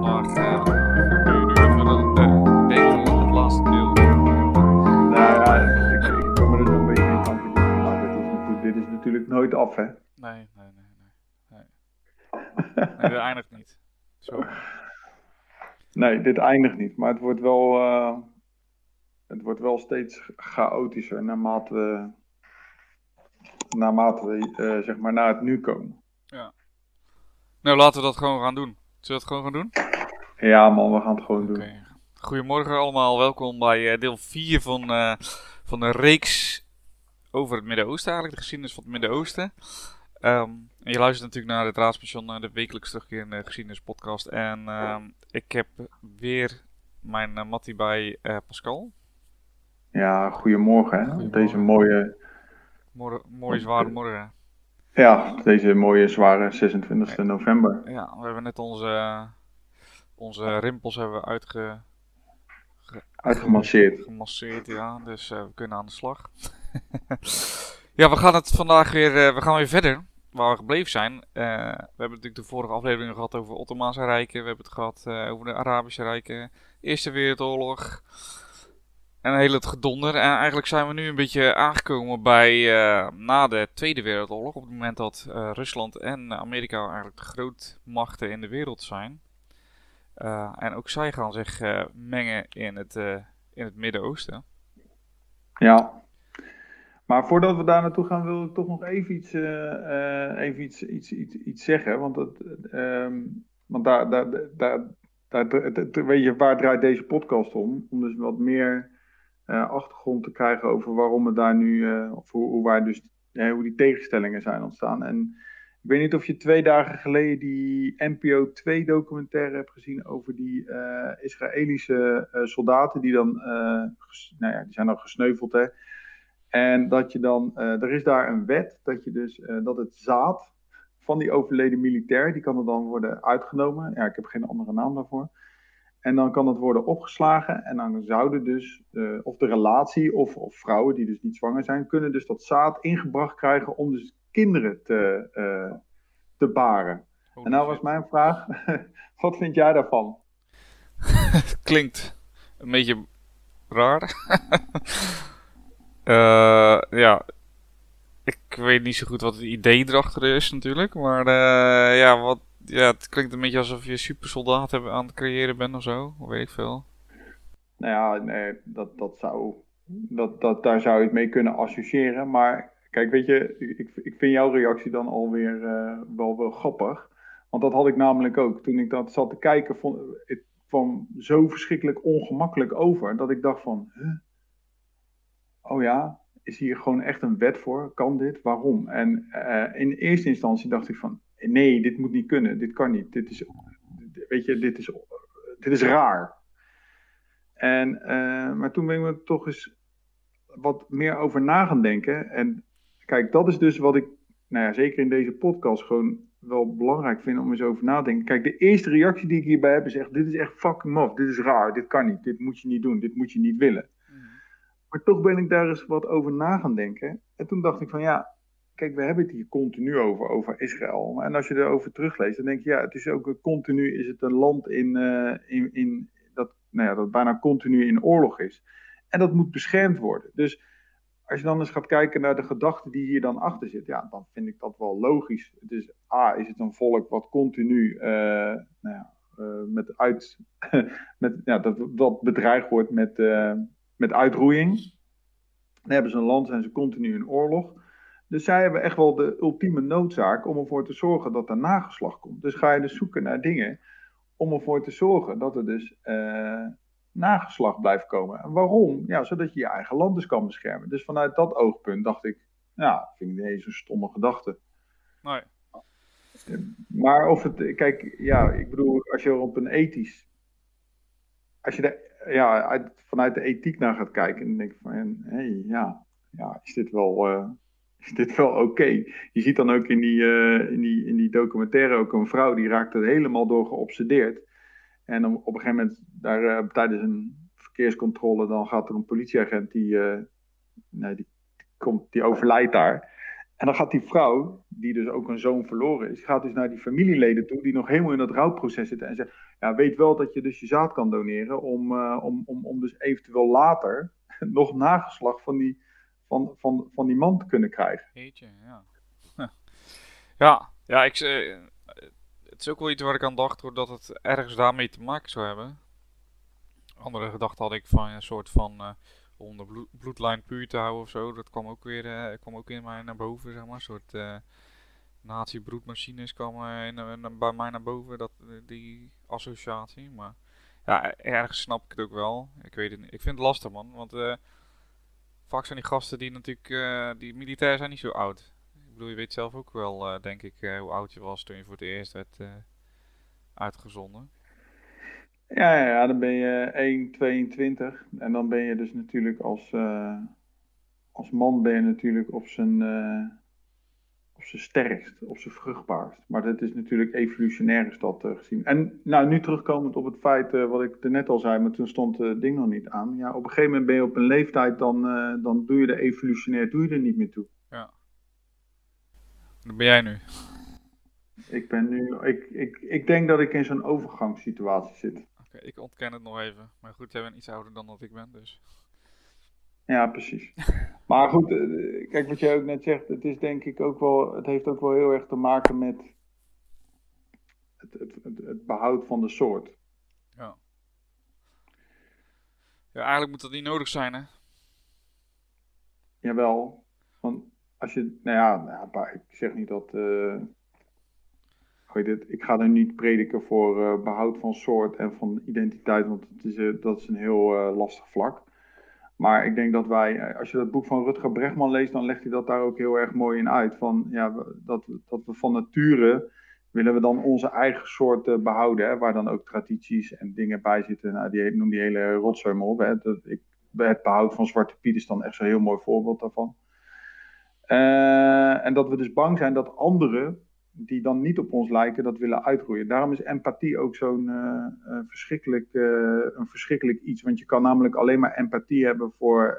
kun je nu even een, denken aan het laatste deel? Nou ja, ik, ik kom er dus een beetje in van. Nou, dit, is natuurlijk, dit is natuurlijk nooit af, hè? Nee, nee, nee. Nee, nee. nee dit eindigt niet. Zo. Nee, dit eindigt niet. Maar het wordt wel, uh, het wordt wel steeds chaotischer naarmate we, naarmate we uh, zeg maar naar het nu komen. Ja. Nou, laten we dat gewoon gaan doen. Zullen we het gewoon gaan doen? Ja man, we gaan het gewoon doen. Goedemorgen allemaal, welkom bij uh, deel 4 van, uh, van de reeks over het Midden-Oosten eigenlijk, de geschiedenis van het Midden-Oosten. Um, en je luistert natuurlijk naar het Raadspension, uh, de wekelijks terugkerende geschiedenispodcast. En um, ik heb weer mijn uh, Mattie bij uh, Pascal. Ja, goedemorgen, hè? Goedemorgen. Deze mooie, Morgen, mooie zware morgen. Ja, deze mooie zware 26 november. Ja, we hebben net onze, onze rimpels hebben uitge, ge- Uitgemasseerd. gemasseerd, ja. Dus uh, we kunnen aan de slag. ja, we gaan het vandaag weer, uh, we gaan weer verder waar we gebleven zijn. Uh, we hebben natuurlijk de vorige aflevering gehad over Ottomaanse rijken. We hebben het gehad over de Arabische rijken. Eerste Wereldoorlog. En heel het gedonder. En eigenlijk zijn we nu een beetje aangekomen bij uh, na de Tweede Wereldoorlog. Op het moment dat uh, Rusland en Amerika eigenlijk de grootmachten in de wereld zijn. Uh, en ook zij gaan zich mengen in het, in het Midden-Oosten. Ja. Maar voordat we daar naartoe gaan, wil ik toch nog even iets, even iets, iets, iets, iets zeggen. Want, het, um, want daar, daar, daar, daar, weet je, waar draait deze podcast om? Om dus wat meer achtergrond te krijgen over waarom het daar nu, uh, of hoe, hoe, dus, hoe die tegenstellingen zijn ontstaan. En ik weet niet of je twee dagen geleden die NPO 2 documentaire hebt gezien over die Israëlische soldaten die dan, uh, nou ja, die zijn dan gesneuveld hè. En dat je dan, er is daar een wet dat je dus, dat het zaad van die overleden militair, die kan er dan worden uitgenomen. Ja, ik heb geen andere naam daarvoor. En dan kan het worden opgeslagen en dan zouden dus, of de relatie of, of vrouwen die dus niet zwanger zijn, kunnen dus dat zaad ingebracht krijgen om dus kinderen te, uh, te baren. Oh, en nou was mijn vraag, wat vind jij daarvan? Klinkt een beetje raar. uh, ja, ik weet niet zo goed wat het idee erachter is natuurlijk. Maar ja, wat, ja, het klinkt een beetje alsof je supersoldaat aan het creëren bent of zo. Weet ik veel. Nou ja, nee, dat, dat zou, dat, dat, daar zou je het mee kunnen associëren. Maar Kijk, weet je, ik, ik vind jouw reactie dan alweer uh, wel, wel grappig. Want dat had ik namelijk ook. Toen ik dat zat te kijken, vond het kwam zo verschrikkelijk ongemakkelijk over. Dat ik dacht van, huh? oh ja, is hier gewoon echt een wet voor? Kan dit? Waarom? En uh, in eerste instantie dacht ik van, nee, dit moet niet kunnen. Dit kan niet. Dit is, weet je, dit is, dit is raar. En, uh, maar toen ben ik me toch eens wat meer over na gaan denken. En Kijk, dat is dus wat ik, nou ja, zeker in deze podcast gewoon wel belangrijk vind om eens over na te denken. Kijk, de eerste reactie die ik hierbij heb is echt, dit is echt fucking maf, dit is raar, dit kan niet, dit moet je niet doen, dit moet je niet willen. Mm. Maar toch ben ik daar eens wat over na gaan denken. En toen dacht ik van ja, kijk, we hebben het hier continu over, over Israël. En als je erover terugleest, dan denk je ja, het is ook continu, is het een land in, uh, in, in dat, nou ja, dat bijna continu in oorlog is. En dat moet beschermd worden. Dus als je dan eens gaat kijken naar de gedachte die hier dan achter zit, ja, dan vind ik dat wel logisch. Het is, A, is het een volk wat continu uh, nou ja, uh, met uit, met, ja, dat, dat bedreigd wordt met, met uitroeiing. Dan hebben ze een land, zijn ze continu in oorlog. Dus zij hebben echt wel de ultieme noodzaak om ervoor te zorgen dat er nageslag komt. Dus ga je dus zoeken naar dingen om ervoor te zorgen dat er dus nageslag blijft komen. En waarom? Ja, zodat je je eigen land dus kan beschermen. Dus vanuit dat oogpunt dacht ik, ja, vind ik niet eens een stomme gedachte. Nee. Maar of het, kijk, ja, ik bedoel, als je er op een ethisch, als je er ja, uit, vanuit de ethiek naar gaat kijken, dan denk ik van, hé, hey, ja, ja, is dit wel, uh, is dit wel oké? Je ziet dan ook in die, uh, in, die, in die documentaire ook een vrouw, die raakt er helemaal door geobsedeerd. En op een gegeven moment, daar, uh, tijdens een verkeerscontrole, dan gaat er een politieagent die, uh, nee, die, komt, die overlijdt daar. En dan gaat die vrouw, die dus ook een zoon verloren is, gaat dus naar die familieleden toe, die nog helemaal in dat rouwproces zitten. En zegt, ja, weet wel dat je dus je zaad kan doneren om, om, om, om dus eventueel later nog nageslag van die, van, van, van die kunnen krijgen. Eetje, ja. ja, ja, ik, uh, het is ook wel iets waar ik aan dacht, dat het ergens daarmee te maken zou hebben. Andere gedachte had ik van een soort van... Uh, om de bloed, bloedlijn puur te houden of zo. Dat kwam ook weer uh, kwam ook in mij naar boven, zeg maar. Een soort nazi-broedmachines kwam in, bij mij naar boven, dat, die associatie. Maar ja, ergens snap ik het ook wel. Ik weet het niet. Ik vind het lastig, man. Want vaak zijn die gasten die natuurlijk, die militair zijn niet zo oud. Ik bedoel, je weet zelf ook wel, denk ik, hoe oud je was toen je voor het eerst werd uitgezonden. Ja, ja, ja, dan ben je 1,22 en dan ben je dus natuurlijk als, uh, als man ben je natuurlijk op zijn, uh, op zijn sterkst, op zijn vruchtbaarst. Maar dat is natuurlijk evolutionair is dat uh, gezien. En nou, nu terugkomend op het feit wat ik er net al zei, maar toen stond het ding nog niet aan. Ja, op een gegeven moment ben je op een leeftijd, dan, dan doe je er evolutionair doe je er niet meer toe. Ja. Wat ben jij nu? Ik ben nu, ik, ik, ik denk dat ik in zo'n overgangssituatie zit ik ontken het nog even. Maar goed, jij bent iets ouder dan dat ik ben, dus. Ja, precies. maar goed, eh, kijk wat jij ook net zegt. Het is denk ik ook wel, het heeft ook wel heel erg te maken met het, het, het, het behoud van de soort. Ja. Ja, eigenlijk moet dat niet nodig zijn, hè? Jawel. Want als je, nou ja, nou ik zeg niet dat. Uh, ik ga er niet prediken voor uh, behoud van soort en van identiteit, want het is, uh, dat is een heel lastig vlak. Maar ik denk dat wij, als je dat boek van Rutger Bregman leest, dan legt hij dat daar ook heel erg mooi in uit. Van, ja, dat, dat we van nature willen we dan onze eigen soort behouden, hè, waar dan ook tradities en dingen bij zitten. Nou, die noem die hele rotzooi maar op. Hè. Dat, ik, het behoud van Zwarte Piet is dan echt zo'n heel mooi voorbeeld daarvan. en dat we dus bang zijn dat anderen die dan niet op ons lijken, dat willen uitroeien. Daarom is empathie ook zo'n uh, verschrikkelijk, uh, een verschrikkelijk iets. Want je kan namelijk alleen maar empathie hebben voor,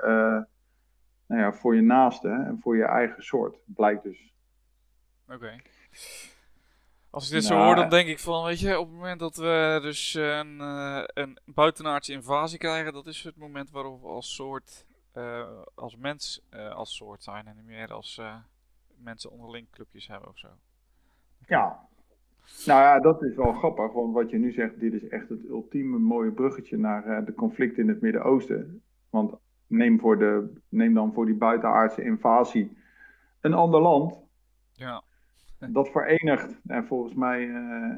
nou ja, voor je naaste en voor je eigen soort, blijkt dus. Oké. Als ik dit nou, zo hoor, dan denk ik van, weet je, op het moment dat we dus een, een buitenaardse invasie krijgen, dat is het moment waarop we als soort, als mens als soort zijn en niet meer als mensen onderling clubjes hebben of zo. Ja. Nou ja, dat is wel grappig, want wat je nu zegt, dit is echt het ultieme mooie bruggetje naar uh, de conflicten in het Midden-Oosten. Want neem, voor de, neem dan voor die buitenaardse invasie een ander land. Ja. Dat verenigt. En volgens mij, uh,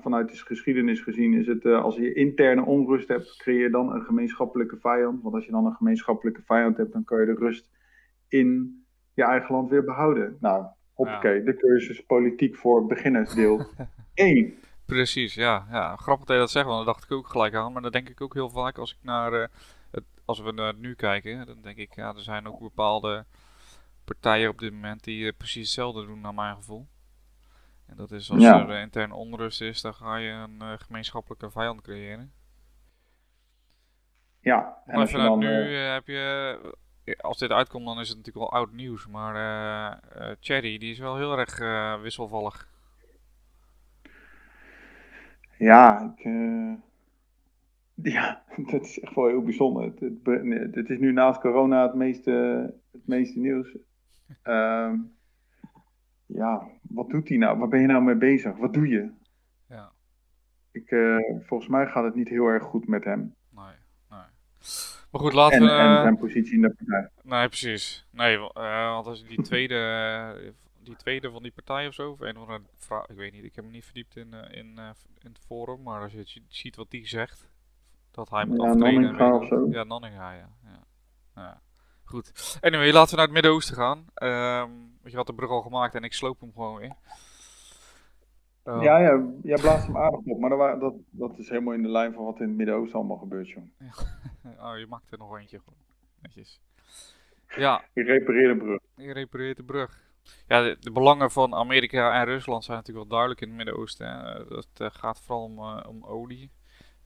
vanuit de geschiedenis gezien, is het uh, als je interne onrust hebt, creëer je dan een gemeenschappelijke vijand. Want als je dan een gemeenschappelijke vijand hebt, dan kan je de rust in je eigen land weer behouden. Nou, Hoppakee, de cursus politiek voor beginners deel 1. Precies, ja. ja. Grappig dat je dat zegt, want daar dacht ik ook gelijk aan. Maar dan denk ik ook heel vaak als ik naar uh, het, als we naar nu kijken, dan denk ik, ja, er zijn ook bepaalde partijen op dit moment die uh, precies hetzelfde doen naar mijn gevoel. En dat is als er uh, intern onrust is, dan ga je een gemeenschappelijke vijand creëren. Ja, en als je dan, nu heb je als dit uitkomt, dan is het natuurlijk wel oud nieuws. Maar uh, Cherry, die is wel heel erg uh, wisselvallig. Ja, ik, ja, dat is echt wel heel bijzonder. Het, het, het, is nu naast corona het meeste, het meeste nieuws. Ehm, ja, wat doet hij nou? Waar ben je nou mee bezig? Wat doe je? Ja. Ik, volgens mij gaat het niet heel erg goed met hem. Maar goed, laten en, we... En zijn positie in de partij. Nee, precies. Nee, uh, want als die tweede, uh, die tweede van die partij of zo, of een of andere ik weet niet, ik heb me niet verdiept in, uh, in, in het forum, maar als je ziet wat die zegt, dat hij moet ja, aftreden. Nanninga of zo. Ja, Nanninga, ja. ja. ja. Goed. Anyway, laten we naar het Midden-Oosten gaan. Um, je had de brug al gemaakt en ik sloop hem gewoon weer. Oh. Ja, ja, jij blaast hem aardig op, maar dat, dat, dat is helemaal in de lijn van wat in het Midden-Oosten allemaal gebeurt, joh. oh, je maakt er nog eentje gewoon. Netjes. Ja. Je repareert de brug. Je repareert de brug. Ja, de, belangen van Amerika en Rusland zijn natuurlijk wel duidelijk in het Midden-Oosten. Dat uh, gaat vooral om, uh, om olie.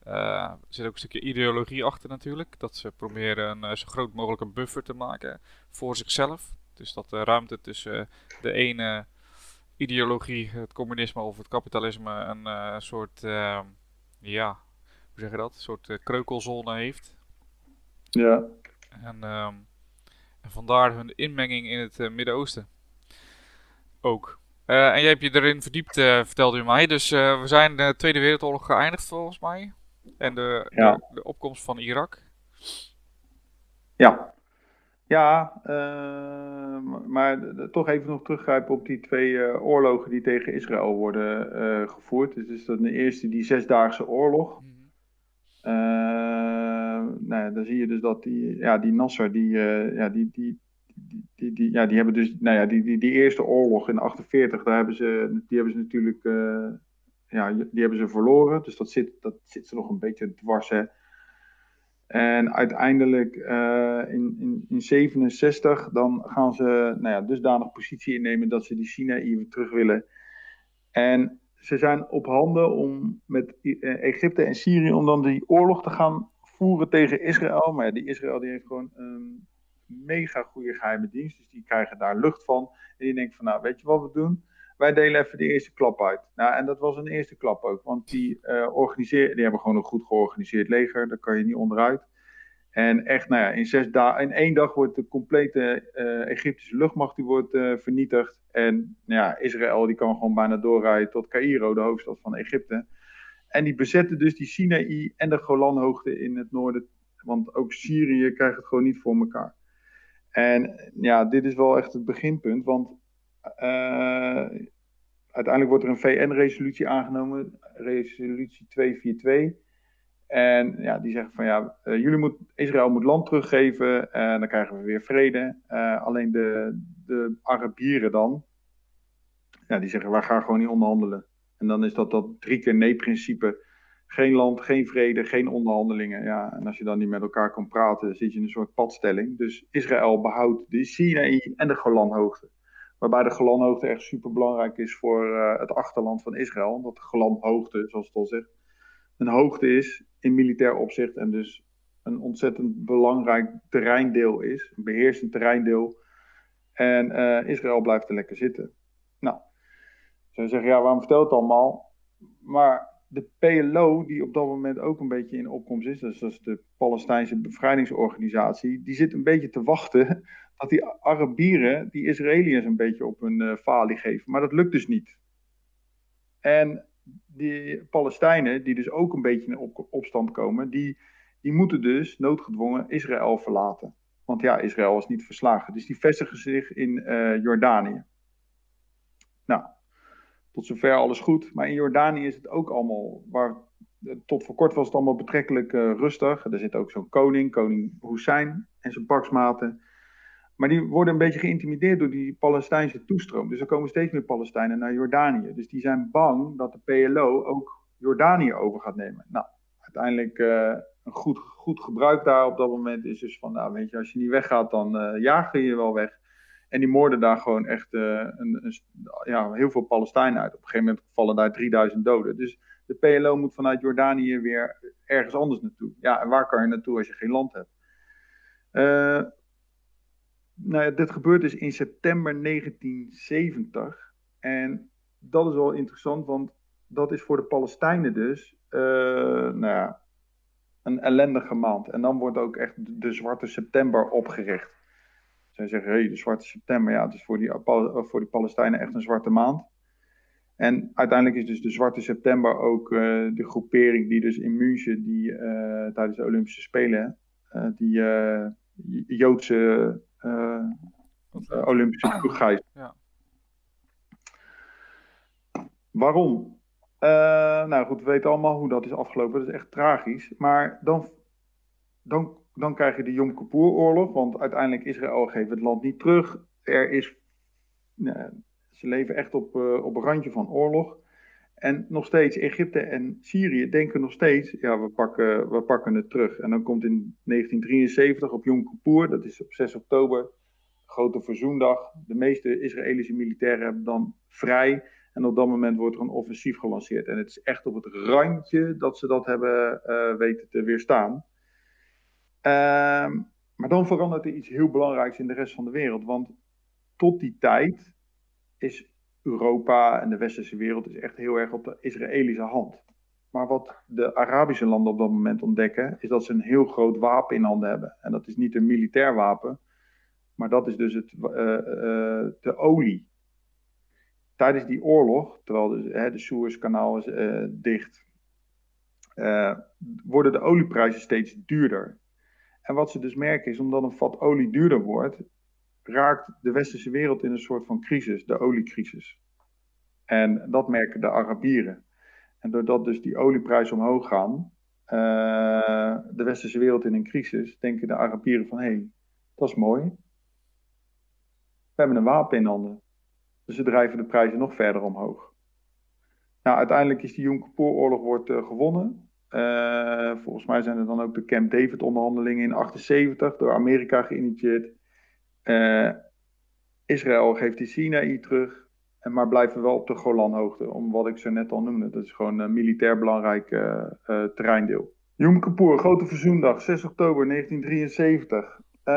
Uh, er zit ook een stukje ideologie achter natuurlijk. Dat ze proberen een zo groot mogelijke buffer te maken voor zichzelf. Dus dat de ruimte tussen de ene ideologie, het communisme of het kapitalisme, een soort, ehm, ja, hoe zeg je dat? Een soort kreukelzone heeft. Ja. En, ehm, en vandaar hun inmenging in het Midden-Oosten. Ook. en jij hebt je erin verdiept, vertelde u mij. Dus we zijn de Tweede Wereldoorlog geëindigd volgens mij. En de, de, opkomst van Irak. Ja, ja uh, maar toch even nog teruggrijpen op die twee uh, oorlogen die tegen Israël worden uh, gevoerd. Dus is dat de eerste, die Zesdaagse Oorlog. Mm nou, dan zie je dus dat die, ja, die Nasser, die, ja, die, die, die, die, die, ja, die hebben dus, nou ja, die, die, die eerste oorlog in 48, daar hebben ze, die hebben ze natuurlijk ja, die hebben ze verloren. Dus dat zit, dat zit ze nog een beetje dwars. Hè. En uiteindelijk uh, in, in, in 67 dan gaan ze nou ja, dusdanig positie innemen dat ze die Sinaï weer terug willen. En ze zijn op handen om met eh, Egypte en Syrië om dan die oorlog te gaan voeren tegen Israël. Maar die Israël die heeft gewoon een mega goede geheime dienst. Dus die krijgen daar lucht van. En die denken van nou weet je wat we doen? Wij delen even de eerste klap uit. Nou, en dat was een eerste klap ook, want die, uh, organiseren, die hebben gewoon een goed georganiseerd leger, daar kan je niet onderuit. En echt, nou ja, in, zes dagen, in één dag wordt de complete uh, Egyptische luchtmacht die wordt, uh, vernietigd. En nou ja, Israël die kan gewoon bijna doorrijden tot Cairo, de hoofdstad van Egypte. En die bezetten dus die Sinaï en de Golanhoogte in het noorden. Want ook Syrië krijgt het gewoon niet voor elkaar. En ja, dit is wel echt het beginpunt. Want uiteindelijk wordt er een VN-resolutie aangenomen, resolutie 242. En ja, die zeggen van ja, uh, jullie moet, Israël moet land teruggeven en dan krijgen we weer vrede. Uh, alleen de, de Arabieren dan, ja, die zeggen wij gaan gewoon niet onderhandelen. En dan is dat dat drie keer nee-principe. Geen land, geen vrede, geen onderhandelingen. Ja, en als je dan niet met elkaar kan praten, zit je in een soort padstelling. Dus Israël behoudt de Sinaï en de Golanhoogte. Waarbij de Golanhoogte echt super belangrijk is voor uh, het achterland van Israël. Omdat de Golanhoogte, zoals het al zegt, een hoogte is in militair opzicht. En dus een ontzettend belangrijk terreindeel is. Een beheersend terreindeel. En uh, Israël blijft er lekker zitten. Nou, ze zeggen, ja, waarom vertelt het allemaal? Maar de PLO, die op dat moment ook een beetje in opkomst is, dus dat is de Palestijnse bevrijdingsorganisatie, die zit een beetje te wachten dat die Arabieren die Israëliërs een beetje op hun uh, falie geven. Maar dat lukt dus niet. En die Palestijnen, die dus ook een beetje in op, opstand komen, die, die moeten dus noodgedwongen Israël verlaten. Want ja, Israël is niet verslagen. Dus die vestigen zich in uh, Jordanië. Nou, tot zover alles goed. Maar in Jordanië is het ook allemaal, waar, tot voor kort was het allemaal betrekkelijk rustig. Er zit ook zo'n koning, koning Hussein en zijn paksmaten. Maar die worden een beetje geïntimideerd door die Palestijnse toestroom. Dus er komen steeds meer Palestijnen naar Jordanië. Dus die zijn bang dat de PLO ook Jordanië over gaat nemen. Nou, uiteindelijk uh, een goed, goed gebruik daar op dat moment is dus van, nou weet je, als je niet weggaat, dan uh, jagen je wel weg. En die moorden daar gewoon echt uh, een, een, ja, heel veel Palestijnen uit. Op een gegeven moment vallen daar 3000 doden. Dus de PLO moet vanuit Jordanië weer ergens anders naartoe. Ja, en waar kan je naartoe als je geen land hebt? Nou ja, dit gebeurt dus in september 1970. En dat is wel interessant, want dat is voor de Palestijnen dus uh, nou ja, een ellendige maand. En dan wordt ook echt de Zwarte September opgericht. Zij zeggen, hey, de Zwarte September, ja, het is voor die, voor die Palestijnen echt een zwarte maand. En uiteindelijk is dus de Zwarte September ook uh, de groepering die dus in München, die tijdens de Olympische Spelen, die Joodse uh, Olympische ploeg Ja. Waarom? Uh, nou goed, we weten allemaal hoe dat is afgelopen. Dat is echt tragisch. Maar dan, dan, dan krijg je de Yom Kippur-oorlog. Want uiteindelijk Israël geeft het land niet terug. Er is, ze leven echt op, op een randje van oorlog. En nog steeds, Egypte en Syrië denken nog steeds, ja, we pakken, we pakken het terug. En dan komt in 1973 op Yom Kippur, dat is op 6 oktober, grote verzoendag. De meeste Israëlische militairen hebben dan vrij. En op dat moment wordt er een offensief gelanceerd. En het is echt op het randje dat ze dat hebben uh, weten te weerstaan. Uh, maar dan verandert er iets heel belangrijks in de rest van de wereld. Want tot die tijd is Europa en de westerse wereld is echt heel erg op de Israëlische hand. Maar wat de Arabische landen op dat moment ontdekken, is dat ze een heel groot wapen in handen hebben. En dat is niet een militair wapen, maar dat is dus het, uh, uh, de olie. Tijdens die oorlog, terwijl de, hè, de Suezkanaal is uh, dicht, worden de olieprijzen steeds duurder. En wat ze dus merken is, omdat een vat olie duurder wordt, raakt de westerse wereld in een soort van crisis, de oliecrisis. En dat merken de Arabieren. En doordat dus die olieprijzen omhoog gaan, uh, de westerse wereld in een crisis, denken de Arabieren van hé, hey, dat is mooi. We hebben een wapen in handen. Dus ze drijven de prijzen nog verder omhoog. Nou, uiteindelijk is die Yom Kippur-oorlog wordt uh, gewonnen. Uh, volgens mij zijn er dan ook de Camp David-onderhandelingen in 78 door Amerika geïnitieerd. Israël geeft die Sinaï terug maar blijven wel op de Golanhoogte, om wat ik zo net al noemde. Dat is gewoon een militair belangrijk uh, uh, terreindeel. Yom Kippur, Grote Verzoendag, 6 oktober 1973. Uh,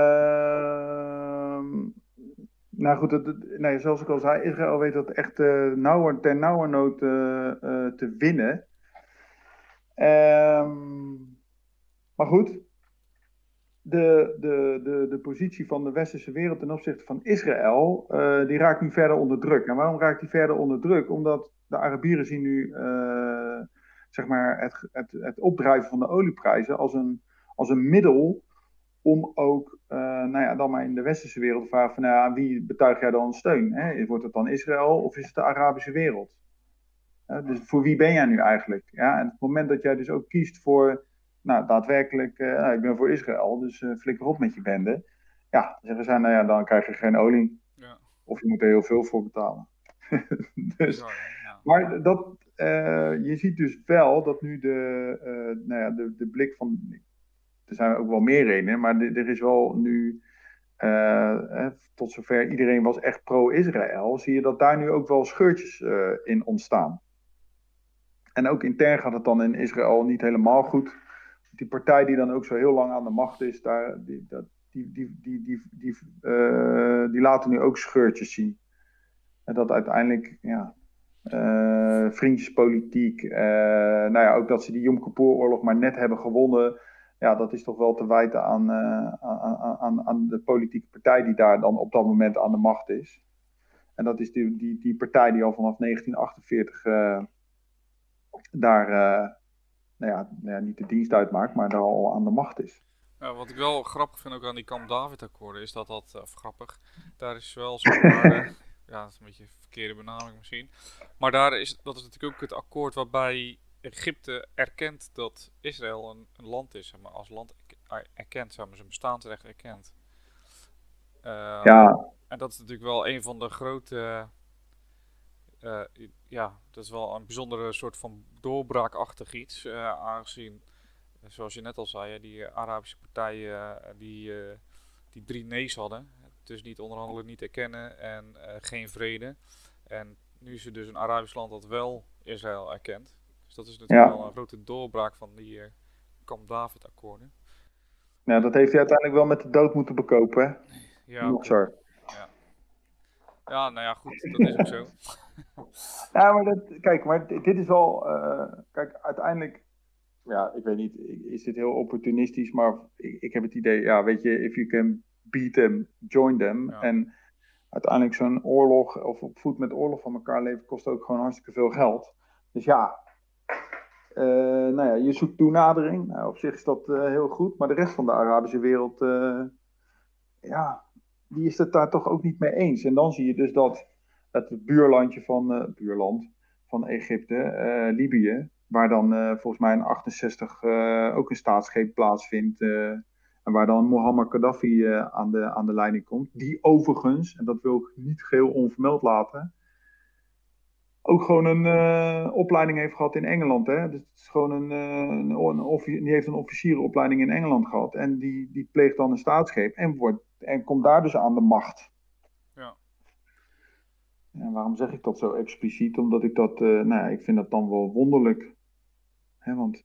nou goed, nee, zoals ik al zei, Israël weet dat echt nauwer, ter nauwernood te winnen. Ehm, maar goed, de, de, de, de positie van de westerse wereld ten opzichte van Israël, uh, die raakt nu verder onder druk. En waarom raakt die verder onder druk? Omdat de Arabieren zien nu uh, zeg maar het, het, het opdrijven van de olieprijzen als een, als een middel om ook, uh, nou ja, dan maar in de westerse wereld te vragen van, nou ja, wie betuig jij dan steun? Hè? Wordt het dan Israël of is het de Arabische wereld? dus voor wie ben jij nu eigenlijk? Ja, en het moment dat jij dus ook kiest voor nou, daadwerkelijk, uh, ik ben voor Israël, dus uh, flikker op met je bende. Ja, dan zeggen zij, nou ja, dan krijg je geen olie. Ja. Of je moet er heel veel voor betalen. dus, ja. Maar dat, uh, je ziet dus wel dat nu de, nou ja, de, de blik van, er zijn ook wel meer redenen, maar er is wel nu, tot zover iedereen was echt pro-Israël, zie je dat daar nu ook wel scheurtjes in ontstaan. En ook intern gaat het dan in Israël niet helemaal goed die partij die dan ook zo heel lang aan de macht is, daar, die, dat, die, die, die, die, die, uh, die laten nu ook scheurtjes zien. En dat uiteindelijk, ja, uh, vriendjespolitiek, uh, nou ja, ook dat ze die Yom Kippur-oorlog maar net hebben gewonnen. Ja, dat is toch wel te wijten aan, aan, aan, aan de politieke partij die daar dan op dat moment aan de macht is. En dat is die, die, die partij die al vanaf 1948 daar nou ja, nou ja, niet de dienst uitmaakt, maar daar al aan de macht is. Ja, wat ik wel grappig vind ook aan die Camp David-akkoorden is dat dat, of grappig, daar is wel zo'n ja, dat is een beetje een verkeerde benaming misschien. Maar daar is, dat is natuurlijk ook het akkoord waarbij Egypte erkent dat Israël een, een land is, maar als land erkent, zeg maar, zijn bestaansrecht erkent. Uh, ja. En dat is natuurlijk wel een van de grote uh, ja, dat is wel een bijzondere soort van doorbraakachtig iets. Uh, aangezien, eh, zoals je net al zei, die Arabische partijen die, die drie nee's hadden. Dus niet onderhandelen, niet erkennen en geen vrede. En nu is er dus een Arabisch land dat wel Israël erkent. Dus dat is natuurlijk wel een grote doorbraak van die Camp David-akkoorden. Nou, dat heeft hij uiteindelijk wel met de dood moeten bekopen, hè? Ja. Nog Ja. Ja, nou ja, goed, dat is ook zo. ja, maar dat, kijk, maar dit is wel. Uh, kijk, uiteindelijk. Ja, ik weet niet, is dit heel opportunistisch, maar ik, ik heb het idee, ja, weet je, if you can beat them, join them. En uiteindelijk zo'n oorlog, of op voet met oorlog van elkaar leven, kost ook gewoon hartstikke veel geld. Dus ja, uh, nou ja, je zoekt toenadering. Nou, op zich is dat uh, heel goed, maar de rest van de Arabische wereld, ja, die is het daar toch ook niet mee eens. En dan zie je dus dat het buurlandje van, uh, buurland van Egypte, uh, Libië, waar dan uh, volgens mij in 68 ook een staatsgreep plaatsvindt. en waar dan Muammar Gaddafi aan, de, aan de leiding komt. Die overigens, en dat wil ik niet geheel onvermeld laten, ook gewoon een opleiding heeft gehad in Engeland. Hè? Dus het is gewoon een, een, een die heeft een officierenopleiding in Engeland gehad. En die, die pleegt dan een staatsgreep en, wordt, en komt daar dus aan de macht. En waarom zeg ik dat zo expliciet? Omdat ik dat, uh, nou ja, ik vind dat dan wel wonderlijk. Hè, want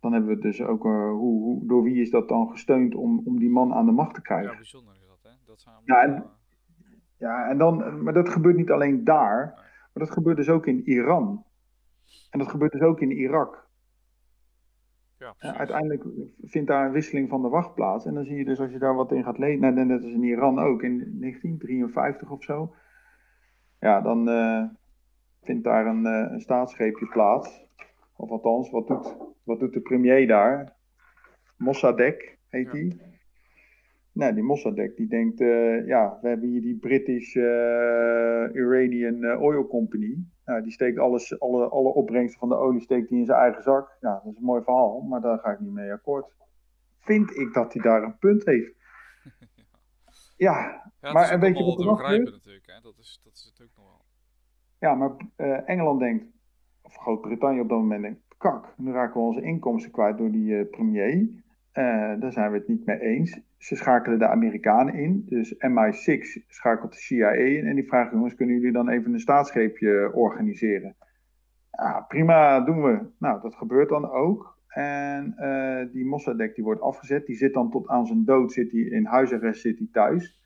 dan hebben we dus ook, hoe, hoe, door wie is dat dan gesteund om, om die man aan de macht te krijgen? Ja, bijzonder is dat, hè? Dat zijn ja, en, Ja, en dan, maar dat gebeurt niet alleen daar, maar dat gebeurt dus ook in Iran. En dat gebeurt dus ook in Irak. Ja, uiteindelijk vindt daar een wisseling van de wacht plaats. En dan zie je dus als je daar wat in gaat lezen, net als in Iran ook, in 1953 of zo. Ja, dan uh, vindt daar een, uh, een staatsgreepje plaats. Of althans, wat doet, wat doet de premier daar? Mossadegh heet hij. Nou, die Mossadegh die denkt, uh, ja, we hebben hier die British Iranian Oil Company. Nou, die steekt alles, alle, alle opbrengsten van de olie steekt hij in zijn eigen zak. Ja, dat is een mooi verhaal, maar daar ga ik niet mee akkoord. Vind ik dat hij daar een punt heeft. Ja, ja maar een beetje wat nog natuurlijk, hè? Dat is, dat is natuurlijk nog wel. Ja, maar uh, Engeland denkt, of Groot-Brittannië op dat moment denkt, kak, nu raken we onze inkomsten kwijt door die premier. Daar zijn we het niet mee eens. Ze schakelen de Amerikanen in. Dus MI6 schakelt de CIA in. En die vragen, jongens, kunnen jullie dan even een staatsgreepje organiseren? Ja, prima, doen we. Nou, dat gebeurt dan ook. En uh, die Mossadegh die wordt afgezet. Die zit dan tot aan zijn dood zit hij in huisarrest, zit hij thuis.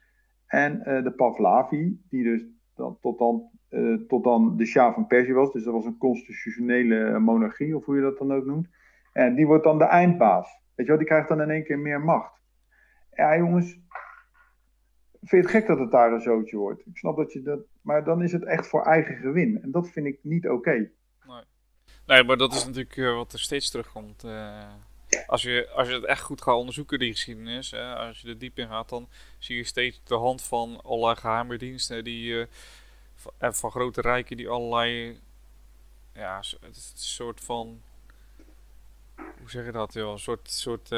En uh, de Pahlavi, die dus tot, dan, uh, tot dan de Shah van Perzië was. Dus dat was een constitutionele monarchie, of hoe je dat dan ook noemt. En die wordt dan de eindbaas. Weet je wel, die krijgt dan in één keer meer macht. Ja, jongens. Vind je het gek dat het daar een zootje wordt? Ik snap dat je dat. Maar dan is het echt voor eigen gewin. En dat vind ik niet oké. Nee. nee, maar dat is natuurlijk uh, wat er steeds terugkomt. Uh, als, je, als je het echt goed gaat onderzoeken, die geschiedenis. Hè, als je er diep in gaat, dan zie je steeds de hand van allerlei geheime diensten. Die, uh, van, van grote rijken die allerlei. Ja, een soort van hoe zeg je dat, joh? Een soort, soort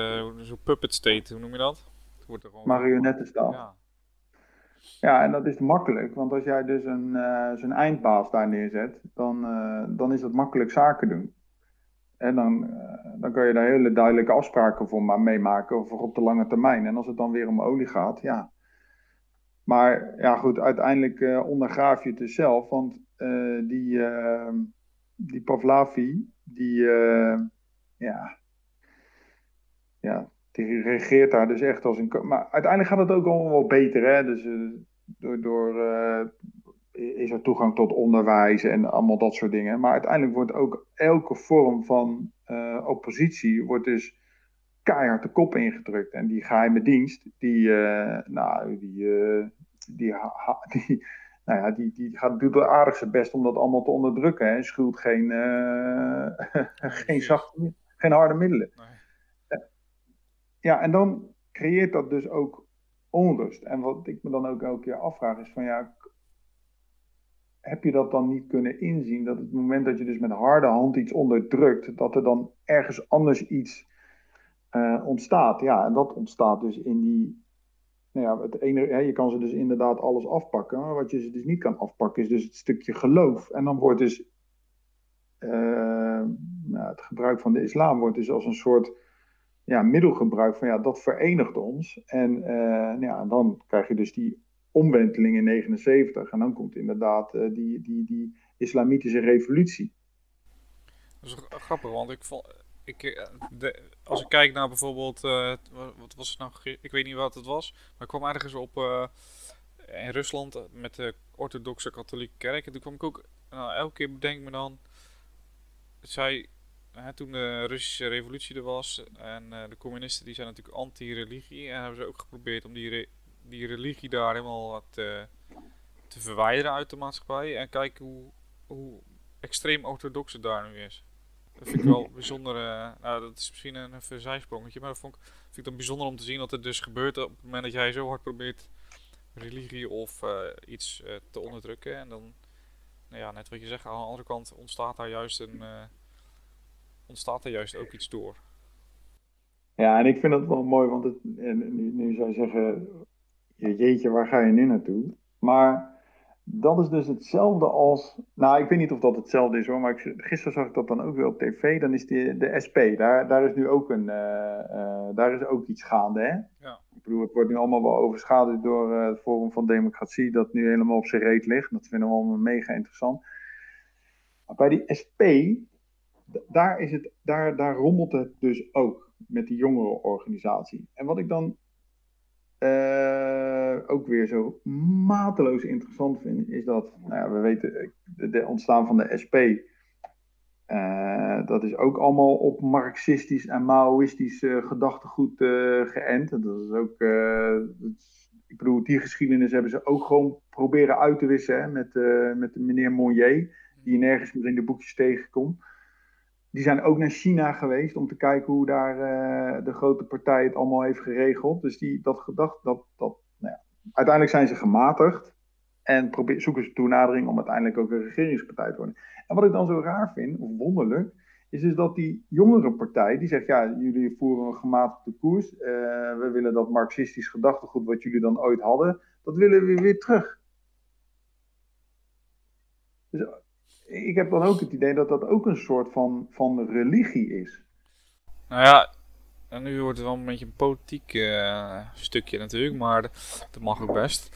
soort puppet state, hoe noem je dat? Wordt er gewoon... Marionettenstaf. Ja. Ja, en dat is makkelijk, want als jij dus een, uh, zo'n eindbaas daar neerzet, dan, uh, dan is dat makkelijk zaken doen. En dan, uh, dan kan je daar hele duidelijke afspraken voor maar meemaken voor op de lange termijn. En als het dan weer om olie gaat, ja. Maar ja, goed, uiteindelijk ondergraaf je het dus zelf, want die, die Pavlavi, die, ja, ja, die regeert daar dus echt als een. Maar uiteindelijk gaat het ook allemaal wel beter. Hè? Dus uh, door, door uh, is er toegang tot onderwijs en allemaal dat soort dingen. Maar uiteindelijk wordt ook elke vorm van uh, oppositie wordt dus keihard de kop ingedrukt. En die geheime dienst, die, nou, die, die, die, nou ja, die, die gaat doet aardig zijn best om dat allemaal te onderdrukken. Hè? Schuld geen, geen, zachte, geen harde middelen. Nee ja, en dan creëert dat dus ook onrust. En wat ik me dan ook elke keer afvraag is van ja, heb je dat dan niet kunnen inzien dat het moment dat je dus met harde hand iets onderdrukt, dat er dan ergens anders iets uh, ontstaat. Ja, en dat ontstaat dus in die. Nou ja, het ene, hè, je kan ze dus inderdaad alles afpakken. Maar wat je ze dus niet kan afpakken, is dus het stukje geloof. En dan wordt dus uh, nou, het gebruik van de islam wordt dus als een soort ja, middelgebruik van ja, dat verenigt ons. En uh, ja, dan krijg je dus die omwenteling in 79. En dan komt inderdaad uh, die, die, die islamitische revolutie. Dat is grappig, want ik. Ik, eh, de, als ik kijk naar bijvoorbeeld. Wat was het nou? Ik weet niet wat het was. Maar ik kwam ergens op. In Rusland met de orthodoxe katholieke kerk. En toen kwam ik ook. Nou, elke keer bedenk me dan. Zij hè, toen de Russische revolutie er was en uh, de communisten die zijn natuurlijk anti-religie en hebben ze ook geprobeerd om die, re die religie daar helemaal te, te verwijderen uit de maatschappij en kijken hoe, hoe extreem orthodox het daar nu is. Dat vind ik wel bijzonder. Uh, nou, dat is misschien een, een maar dat vond ik, vind ik dan bijzonder om te zien dat het dus gebeurt op het moment dat jij zo hard probeert religie of iets te onderdrukken. En dan, nou ja, net wat je zegt, aan de andere kant ontstaat daar juist een, ontstaat er juist ook iets door. Ja, en ik vind dat wel mooi, want het, nu, nu zou je zeggen, jeetje, waar ga je nu naartoe? Maar dat is dus hetzelfde als, nou ik weet niet of dat hetzelfde is hoor, maar ik, gisteren zag ik dat dan ook weer op tv, dan is die, de SP, daar, daar is nu ook een, uh, uh, daar is ook iets gaande hè? Ja. Ik bedoel, het wordt nu allemaal wel overschaduwd door uh, het Forum van Democratie, dat nu helemaal op zijn reet ligt, dat vinden we allemaal mega interessant. Maar bij die SP, daar, is het, daar, daar rommelt het dus ook met die jongerenorganisatie. En wat ik dan uh, ook weer zo mateloos interessant vind, is dat, nou ja, we weten, de, ontstaan van de SP, uh, dat is ook allemaal op marxistisch en maoïstisch uh, gedachtegoed geënt. Dat is ook, dat is, ik bedoel, die geschiedenis hebben ze ook gewoon proberen uit te wissen hè, met, met meneer Monnier, die je nergens meer in de boekjes tegenkomt. Die zijn ook naar China geweest om te kijken hoe daar uh, de grote partij het allemaal heeft geregeld. Dus die, dat gedacht, dat, dat, nou ja. uiteindelijk zijn ze gematigd en zoeken ze toenadering om uiteindelijk ook een regeringspartij te worden. En wat ik dan zo raar vind, of wonderlijk, is dus dat die jongere partij, die zegt, ja, jullie voeren een gematigde koers. Uh, we willen dat marxistisch gedachtegoed wat jullie dan ooit hadden, dat willen we weer terug. Dus ik heb dan ook het idee dat dat ook een soort van, van religie is. Nou ja, en nu wordt het wel een beetje een politiek uh, stukje natuurlijk, maar dat mag ook best.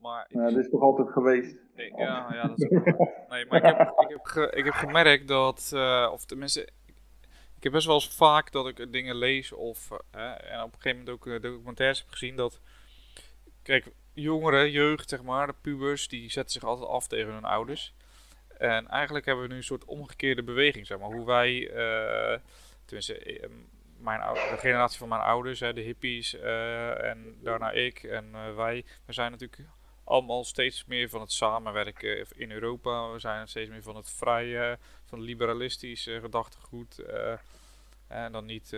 Maar ja, dat is toch altijd geweest? ja, ja, dat is Nee, maar ik heb, ik heb, ge, ik heb gemerkt dat, uh, of tenminste, ik heb best wel eens vaak dat ik dingen lees of uh, en op een gegeven moment ook documentaires heb gezien dat, kijk, jongeren, jeugd zeg maar, de pubers, die zetten zich altijd af tegen hun ouders. En eigenlijk hebben we nu een soort omgekeerde beweging, zeg maar. Hoe wij, uh, tenminste, eh, mijn, de generatie van mijn ouders, hè, de hippies uh, en daarna ik en uh, wij, we zijn natuurlijk allemaal steeds meer van het samenwerken in Europa. We zijn steeds meer van het vrije, van het liberalistische gedachtegoed. en dan niet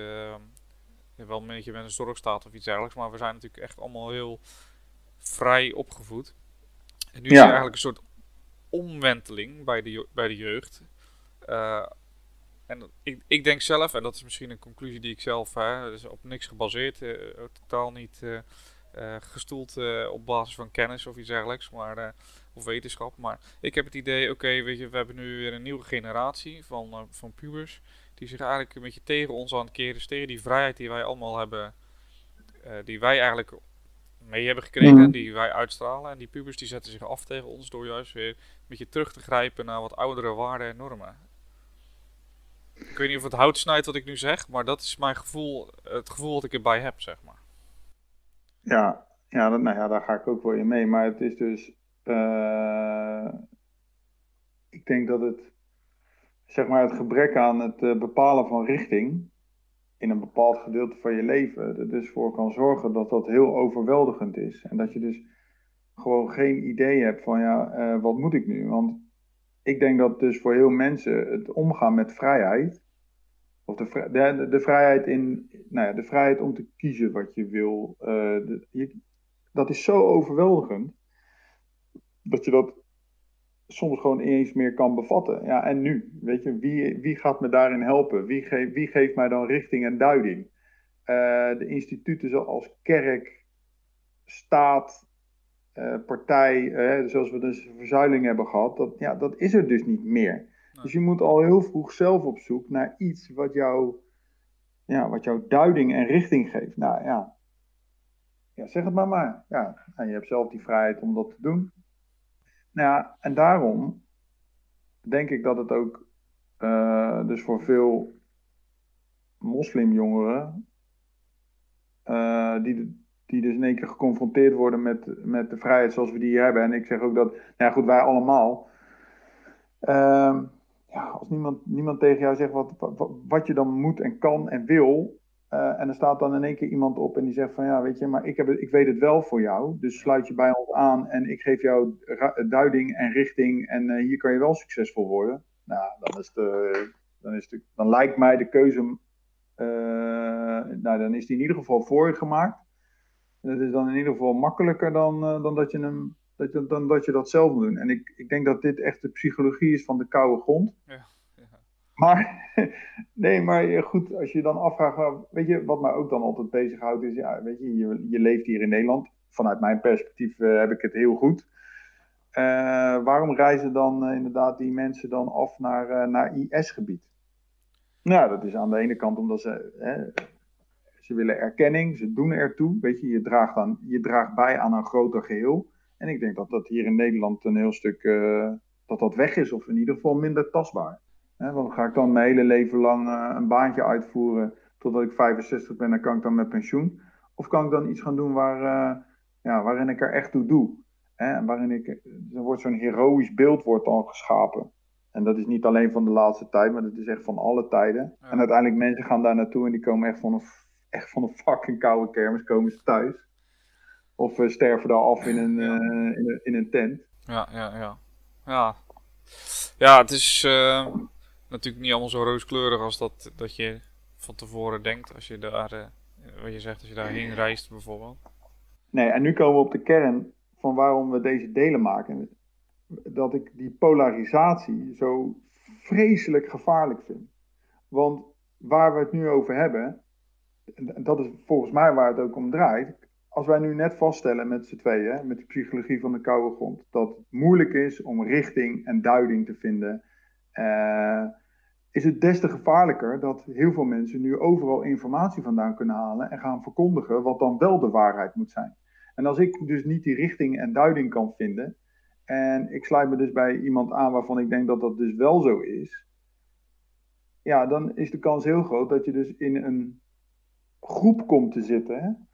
wel een beetje met een zorgstaat of iets dergelijks, maar we zijn natuurlijk echt allemaal heel vrij opgevoed. En nu is er eigenlijk een soort omwenteling bij de, bij de jeugd. Uh, en ik, ik denk zelf, en dat is misschien een conclusie die ik zelf, hè, dus op niks gebaseerd, uh, totaal niet uh, gestoeld op basis van kennis of iets dergelijks, maar, of wetenschap. Maar ik heb het idee, oké, weet je, we hebben nu weer een nieuwe generatie van, van pubers, die zich eigenlijk een beetje tegen ons aan het keren is, tegen die vrijheid die wij allemaal hebben, die wij eigenlijk mee hebben gekregen, die wij uitstralen. En die pubers die zetten zich af tegen ons door juist weer een beetje terug te grijpen naar wat oudere waarden en normen. Ik weet niet of het hout snijdt wat ik nu zeg, maar dat is mijn gevoel, het gevoel dat ik erbij heb, zeg maar. Ja, ja, dat, nou ja daar ga ik ook wel in mee. Maar het is dus, uh, ik denk dat het, zeg maar, het gebrek aan het uh, bepalen van richting, in een bepaald gedeelte van je leven er dus voor kan zorgen dat dat heel overweldigend is. En dat je dus gewoon geen idee hebt van ja, uh, wat moet ik nu? Want ik denk dat dus voor heel mensen het omgaan met vrijheid, of de, de, de vrijheid in, nou ja, de vrijheid om te kiezen wat je wil, je, dat is zo overweldigend dat je dat soms gewoon eens meer kan bevatten. Ja, en nu? Weet je, wie, wie gaat me daarin helpen? Wie, geeft wie geeft mij dan richting en duiding? Uh, de instituten zoals kerk, staat, uh, partij, uh, zoals we dus verzuiling hebben gehad, dat, ja, dat is er dus niet meer. Dus je moet al heel vroeg zelf op zoek naar iets wat jou, ja, wat jou duiding en richting geeft. Nou ja, ja zeg het maar maar. Ja, en je hebt zelf die vrijheid om dat te doen. Nou ja, en daarom denk ik dat het ook uh, dus voor veel moslimjongeren, uh, die, die dus in één keer geconfronteerd worden met, met de vrijheid zoals we die hier hebben. En ik zeg ook dat, nou ja goed, wij allemaal. Uh, ja, als niemand, niemand tegen jou zegt wat, wat je dan moet en kan en wil, uh, en er staat dan in één keer iemand op en die zegt van ja, weet je, maar ik, heb het, ik weet het wel voor jou. Dus sluit je bij ons aan en ik geef jou duiding en richting en uh, hier kan je wel succesvol worden. Nou, dan, is de, dan, is de, dan lijkt mij de keuze, uh, nou dan is die in ieder geval voor je gemaakt. En dat is dan in ieder geval makkelijker dan, dan, dat, je hem, dat, je, dan dat je dat zelf moet doen. En ik, ik denk dat dit echt de psychologie is van de koude grond. Ja. Maar, nee, maar goed, als je dan afvraagt, weet je, wat mij ook dan altijd bezighoudt, is, ja, weet je, je, leeft hier in Nederland. Vanuit mijn perspectief uh, heb ik het heel goed. Uh, waarom reizen dan inderdaad die mensen dan af naar, naar IS-gebied? Nou, dat is aan de ene kant omdat ze, hè, ze willen erkenning, ze doen ertoe. Weet je, je draagt, aan, je draagt bij aan een groter geheel. En ik denk dat dat hier in Nederland een heel stuk, dat dat weg is, of in ieder geval minder tastbaar. Hè, want ga ik dan mijn hele leven lang uh, een baantje uitvoeren totdat ik 65 ben, dan kan ik dan met pensioen. Of kan ik dan iets gaan doen waar, eh, ja, waarin ik er echt toe doe? Hè? Waarin ik, er wordt zo'n heroïsch beeld wordt dan geschapen. En dat is niet alleen van de laatste tijd, maar dat is echt van alle tijden. En uiteindelijk mensen gaan daar naartoe en die komen echt van een, echt van een fucking koude kermis, komen ze thuis. Of uh, sterven daar af in een, uh, in, een, in een tent. Ja, ja, ja. Ja, ja het is uh, natuurlijk niet allemaal zo rooskleurig als dat, dat je van tevoren denkt. Als je daar, wat je zegt, als je daarheen reist bijvoorbeeld. Nee, en nu komen we op de kern van waarom we deze delen maken. Dat ik die polarisatie zo vreselijk gevaarlijk vind. Want waar we het nu over hebben, dat is volgens mij waar het ook om draait. Als wij nu net vaststellen met z'n tweeën, met de psychologie van de koude grond, dat het moeilijk is om richting en duiding te vinden, uh, is het des te gevaarlijker dat heel veel mensen nu overal informatie vandaan kunnen halen en gaan verkondigen wat dan wel de waarheid moet zijn. En als ik dus niet die richting en duiding kan vinden, en ik sluit me dus bij iemand aan waarvan ik denk dat dat dus wel zo is, ja, dan is de kans heel groot dat je dus in een groep komt te zitten,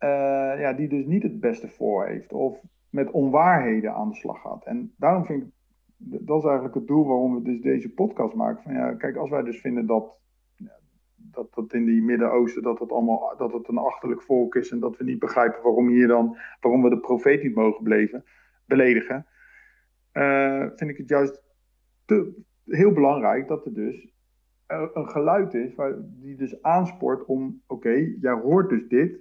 uh, ja, die dus niet het beste voor heeft, of met onwaarheden aan de slag gaat. En daarom vind ik, dat is eigenlijk het doel waarom we dus deze podcast maken. Van ja, kijk, als wij dus vinden dat dat, dat in die Midden-Oosten dat het allemaal dat het een achterlijk volk is en dat we niet begrijpen waarom hier dan waarom we de profeet niet mogen beleven, beledigen, uh, vind ik het juist heel belangrijk dat er dus een geluid is waar, die dus aanspoort om, oké, jij hoort dus dit,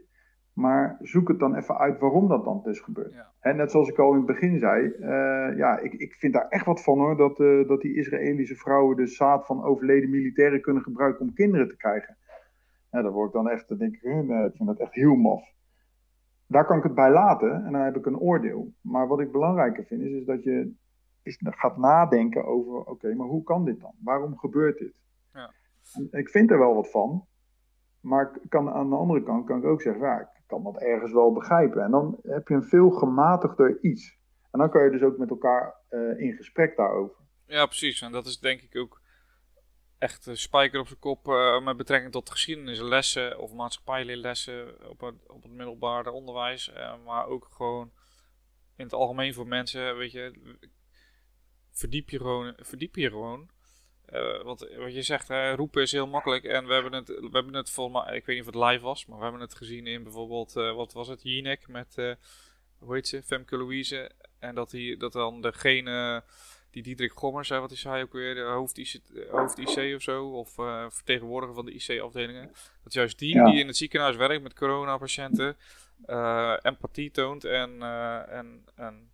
maar zoek het dan even uit waarom dat dan dus gebeurt. Ja. net zoals ik al in het begin zei, uh, ja, ik, ik vind daar echt wat van hoor, dat, uh, dat die Israëlische vrouwen de zaad van overleden militairen kunnen gebruiken om kinderen te krijgen. Daar word ik dan echt, dan denk ik, nee, ik vind dat echt heel maf. Daar kan ik het bij laten en dan heb ik een oordeel. Maar wat ik belangrijker vind, is, is dat je is, gaat nadenken over, oké, maar hoe kan dit dan? Waarom gebeurt dit? Ja. Ik vind er wel wat van, maar kan, aan de andere kant kan ik ook zeggen, ja, ik kan dat ergens wel begrijpen. En dan heb je een veel gematigder iets. En dan kan je dus ook met elkaar uh, in gesprek daarover. Ja, precies. En dat is denk ik ook echt een spijker op zijn kop uh, met betrekking tot geschiedenislessen of maatschappijleerlessen op het, op het middelbare onderwijs. Uh, maar ook gewoon in het algemeen voor mensen, weet je, verdiep je gewoon. Verdiep je gewoon uh, want wat je zegt, hè, roepen is heel makkelijk. En we hebben het, we hebben het volgens mij, ik weet niet of het live was, maar we hebben het gezien in bijvoorbeeld, uh, wat was het, Jinek met, uh, hoe heet ze, Femke Louise. En dat, die, dat dan degene, die Diederik Gommers, hè, wat is hij ook weer, de hoofd IC, hoofd IC of zo, of vertegenwoordiger van de IC-afdelingen. Dat juist die, die in het ziekenhuis werkt met coronapatiënten, empathie toont en, en, en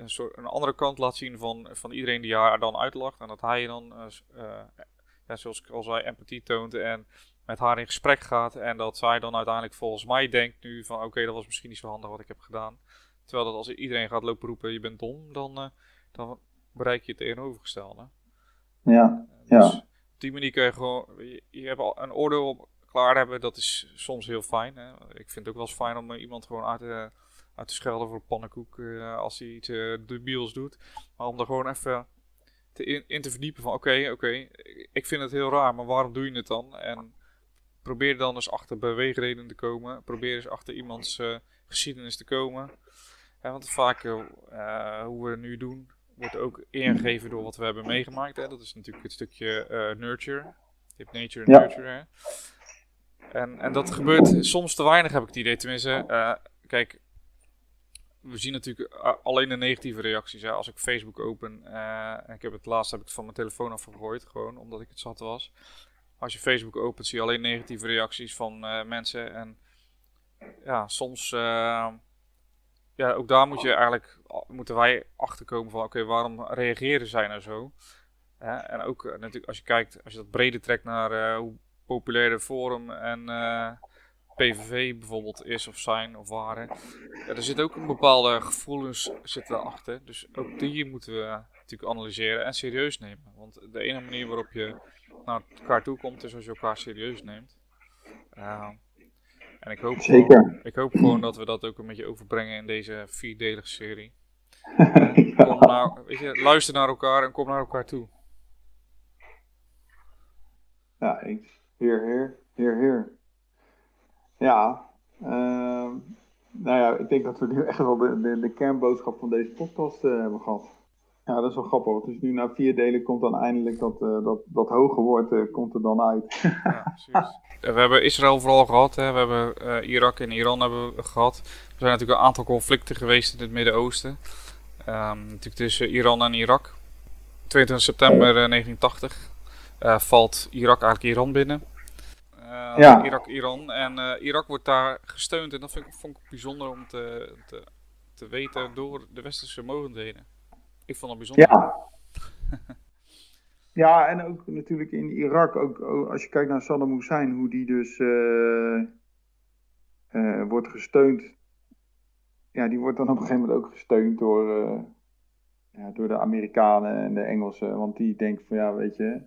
een, soort, een andere kant laat zien van, van iedereen die haar dan uitlacht. En dat hij dan, uh, ja, zoals ik al zei, empathie toont en met haar in gesprek gaat. En dat zij dan uiteindelijk volgens mij denkt nu van oké, dat was misschien niet zo handig wat ik heb gedaan. Terwijl dat als iedereen gaat lopen roepen je bent dom, dan, uh, dan bereik je het tegenovergestelde. Ja, dus ja. Op die manier kun je gewoon, je, je hebt al een oordeel klaar hebben, dat is soms heel fijn. Hè? Ik vind het ook wel eens fijn om iemand gewoon uit te uit te schelden voor pannenkoek uh, als hij iets uh, debiels doet. Maar om er gewoon even te in, in, te verdiepen van oké, oké, ik vind het heel raar, maar waarom doe je het dan? En probeer dan eens achter beweegredenen te komen. Probeer eens achter iemands uh, geschiedenis te komen. Ja, want vaak hoe we het nu doen, wordt ook ingegeven door wat we hebben meegemaakt. Hè? Dat is natuurlijk het stukje nurture. Je hebt nature en nurture. Hè? En, en dat gebeurt soms te weinig, heb ik het idee. Tenminste, kijk, we zien natuurlijk alleen de negatieve reacties. Hè. Als ik Facebook open, uh, en ik heb het laatst heb ik het van mijn telefoon afgegooid, gewoon omdat ik het zat was. Als je Facebook opent, zie je alleen negatieve reacties van uh, mensen. En ja, soms, uh, ja, ook daar moet je eigenlijk, moeten wij achterkomen van, oké, waarom reageren zij nou zo? en ook natuurlijk als je kijkt, als je dat breder trekt naar hoe populair de forum en PVV bijvoorbeeld is of zijn of waren. Ja, er zit ook een bepaalde gevoelens zitten achter. Dus ook die moeten we natuurlijk analyseren en serieus nemen. Want de ene manier waarop je naar elkaar toe komt is als je elkaar serieus neemt. Uh, en ik hoop, Gewoon, ik hoop gewoon dat we dat ook een beetje overbrengen in deze vierdelige serie. kom weet je, luister naar elkaar en kom naar elkaar toe. Ja, eens. Heer, heer, heer, heer. Ja, denk dat we nu echt wel de, de, de kernboodschap van deze podcast uh, hebben gehad. Ja, dat is wel grappig. Dus nu na vier delen komt dan eindelijk dat, uh, dat, dat hoge woord uh, komt er dan uit. ja, precies. We hebben Israël vooral gehad. Hè. We hebben Irak en Iran hebben we gehad. Er zijn natuurlijk een aantal conflicten geweest in het Midden-Oosten. Um, natuurlijk tussen Iran en Irak. 22 september 1980 valt Irak eigenlijk Iran binnen. Uh, ja. Irak, Iran. En uh, Irak wordt daar gesteund. En dat vind ik, vond ik bijzonder om te, te, te weten door de westerse mogendheden. Ik vond het bijzonder. Ja. ja, en ook natuurlijk in Irak, ook, als je kijkt naar Saddam Hussein, hoe die dus uh, wordt gesteund. Ja, die wordt dan op een gegeven moment ook gesteund door, ja, door de Amerikanen en de Engelsen. Want die denken van ja, weet je,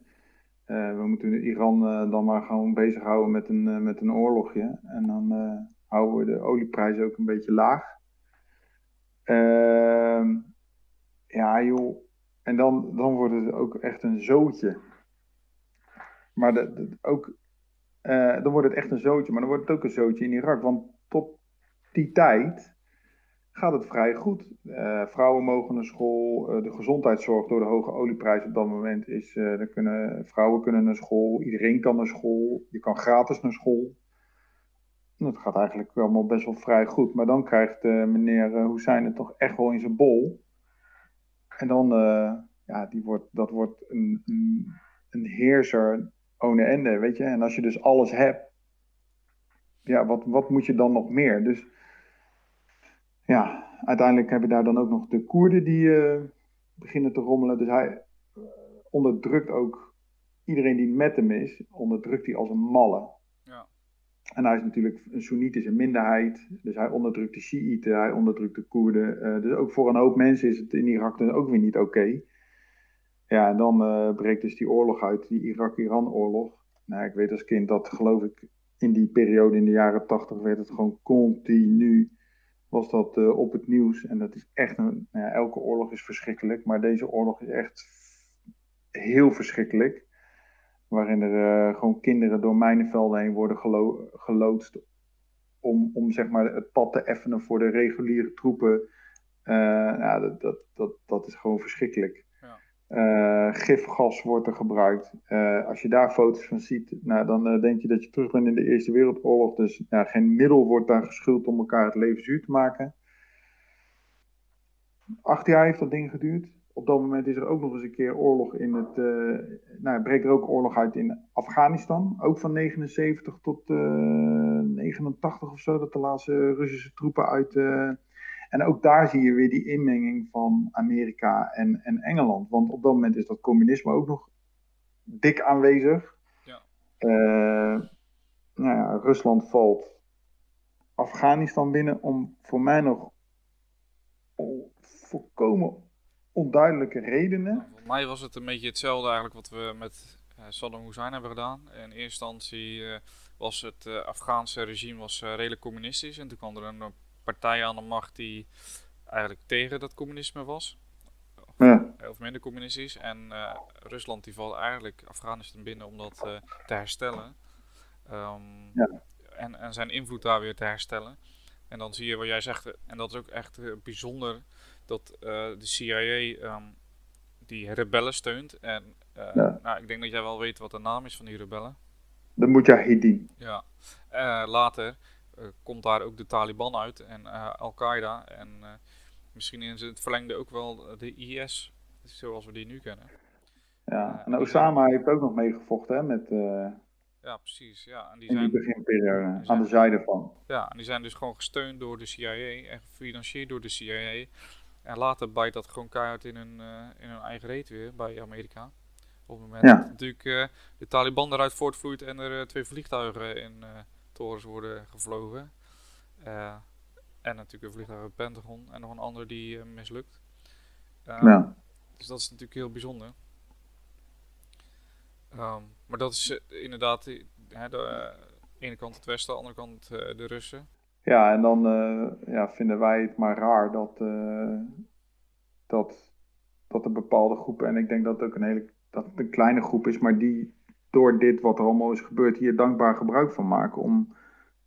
we moeten Iran uh, dan maar gewoon bezighouden met een, uh, met een oorlogje. En dan houden we de olieprijs ook een beetje laag. Ehm, ja, joh. En dan, dan wordt het ook echt een zootje. Maar de, de, ook, dan wordt het echt een zootje. Maar dan wordt het ook een zootje in Irak. Want tot die tijd gaat het vrij goed. Uh, vrouwen mogen naar school. Uh, de gezondheidszorg door de hoge olieprijs op dat moment is. Uh, kunnen, vrouwen kunnen naar school. Iedereen kan naar school. Je kan gratis naar school. Dat gaat eigenlijk allemaal best wel vrij goed. Maar dan krijgt meneer Hussein het toch echt wel in zijn bol. En dan, ja, die wordt, dat wordt een, een, een heerser ohne ende, weet je. En als je dus alles hebt, ja, wat, wat moet je dan nog meer? Dus ja, uiteindelijk heb je daar dan ook nog de Koerden die uh, beginnen te rommelen. Dus hij uh, onderdrukt ook iedereen die met hem is, onderdrukt hij als een malle. Ja. En hij is natuurlijk een Soenitische minderheid, dus hij onderdrukt de Shiiten, hij onderdrukt de Koerden. Uh, dus ook voor een hoop mensen is het in Irak dan ook weer niet oké. Ja, en dan breekt dus die oorlog uit, die Irak-Iran-oorlog. Nou, ik weet als kind dat, geloof ik, in die periode in de jaren tachtig werd het gewoon continu was dat uh, op het nieuws. En dat is echt een. Nou ja, elke oorlog is verschrikkelijk, maar deze oorlog is echt heel verschrikkelijk. Waarin er uh, gewoon kinderen door mijnenvelden heen worden gelo geloodst. Om, om zeg maar het pad te effenen voor de reguliere troepen. Uh, dat, dat, dat, dat is gewoon verschrikkelijk. Uh, gifgas wordt er gebruikt. Uh, als je daar foto's van ziet, nou, dan uh, denk je dat je terug bent in de Eerste Wereldoorlog. Dus geen middel wordt daar geschuld om elkaar het leven zuur te maken. Acht jaar heeft dat ding geduurd. Op dat moment is er ook nog eens een keer oorlog in het. nou, breekt er ook oorlog uit in Afghanistan. Ook van 79 tot 89 of zo. Dat de laatste Russische troepen uit en ook daar zie je weer die inmenging van Amerika en, en Engeland. Want op dat moment is dat communisme ook nog dik aanwezig. Ja. Uh, nou ja, Rusland valt Afghanistan binnen om voor mij nog volkomen onduidelijke redenen. Nou, voor mij was het een beetje hetzelfde eigenlijk wat we met uh, Saddam Hussein hebben gedaan. In eerste instantie uh, was het Afghaanse regime was, redelijk communistisch en toen kwam er een partij aan de macht die eigenlijk tegen dat communisme was. Of, ja. of minder communistisch. En uh, Rusland die valt eigenlijk Afghanistan binnen om dat uh, te herstellen. Um, ja. en, en zijn invloed daar weer te herstellen. En dan zie je wat jij zegt, en dat is ook echt bijzonder, dat de CIA um, die rebellen steunt. En ja. nou, ik denk dat jij wel weet wat de naam is van die rebellen. De Mujahideen. Ja, later komt daar ook de Taliban uit en uh, Al-Qaeda. En uh, misschien in het verlengde ook wel de IS, zoals we die nu kennen. Ja, en Osama heeft ook nog meegevochten hè, met... ja, precies. Ja, en die in zijn, die beginperiode, aan de zijde van. Ja, en die zijn dus gewoon gesteund door de CIA en gefinancierd door de CIA. En later bijt dat gewoon keihard in hun, in hun eigen reet weer bij Amerika. Op het moment ja. dat natuurlijk de Taliban eruit voortvloeit en er twee vliegtuigen in torens worden gevlogen. Uh, en natuurlijk een vliegtuig uit het Pentagon en nog een ander die uh, mislukt. Ja. Dus dat is natuurlijk heel bijzonder. Um, maar dat is inderdaad hè, de ene kant het Westen, de andere kant de Russen. Ja, en dan ja, vinden wij het maar raar dat, dat, dat er bepaalde groepen, en ik denk dat het ook een hele dat het een kleine groep is, maar die door dit wat er allemaal is gebeurd hier dankbaar gebruik van maken om,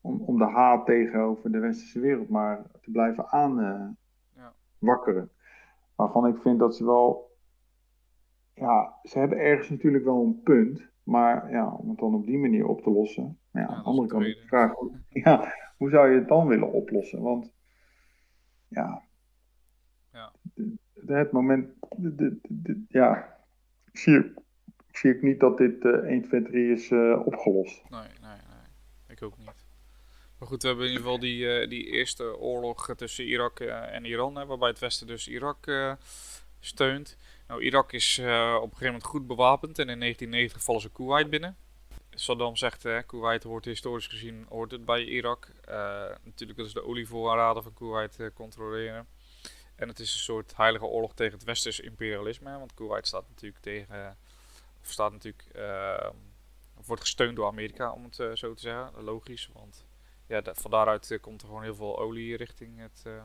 om, om de haat tegenover de westerse wereld maar te blijven aanwakkeren. Uh, ja. Waarvan ik vind dat ze wel, ja, ze hebben ergens natuurlijk wel een punt, maar ja, om het dan op die manier op te lossen. Ja, ja aan de andere kant de vraag, ja, hoe zou je het dan willen oplossen? Want ja, ja. het moment, de, de, ja, ik zie, zie ook niet dat dit uh, 1, 2, 3 is uh, opgelost. Nee, nee, nee, ik ook niet. Maar goed, we hebben in ieder geval die, uh, die eerste oorlog tussen Irak uh, en Iran, waarbij het Westen dus Irak steunt. Nou, Irak is op een gegeven moment goed bewapend en in 1990 vallen ze Kuwait binnen. Saddam zegt, hè, Kuwait hoort historisch gezien hoort het bij Irak. natuurlijk, dat is de olievoorraden van Kuwait controleren. En het is een soort heilige oorlog tegen het westerse imperialisme. Want Kuwait staat natuurlijk tegen, of staat natuurlijk, of wordt gesteund door Amerika, om het zo te zeggen. Logisch, want ja, van daaruit eh, komt er gewoon heel veel olie richting het, uh,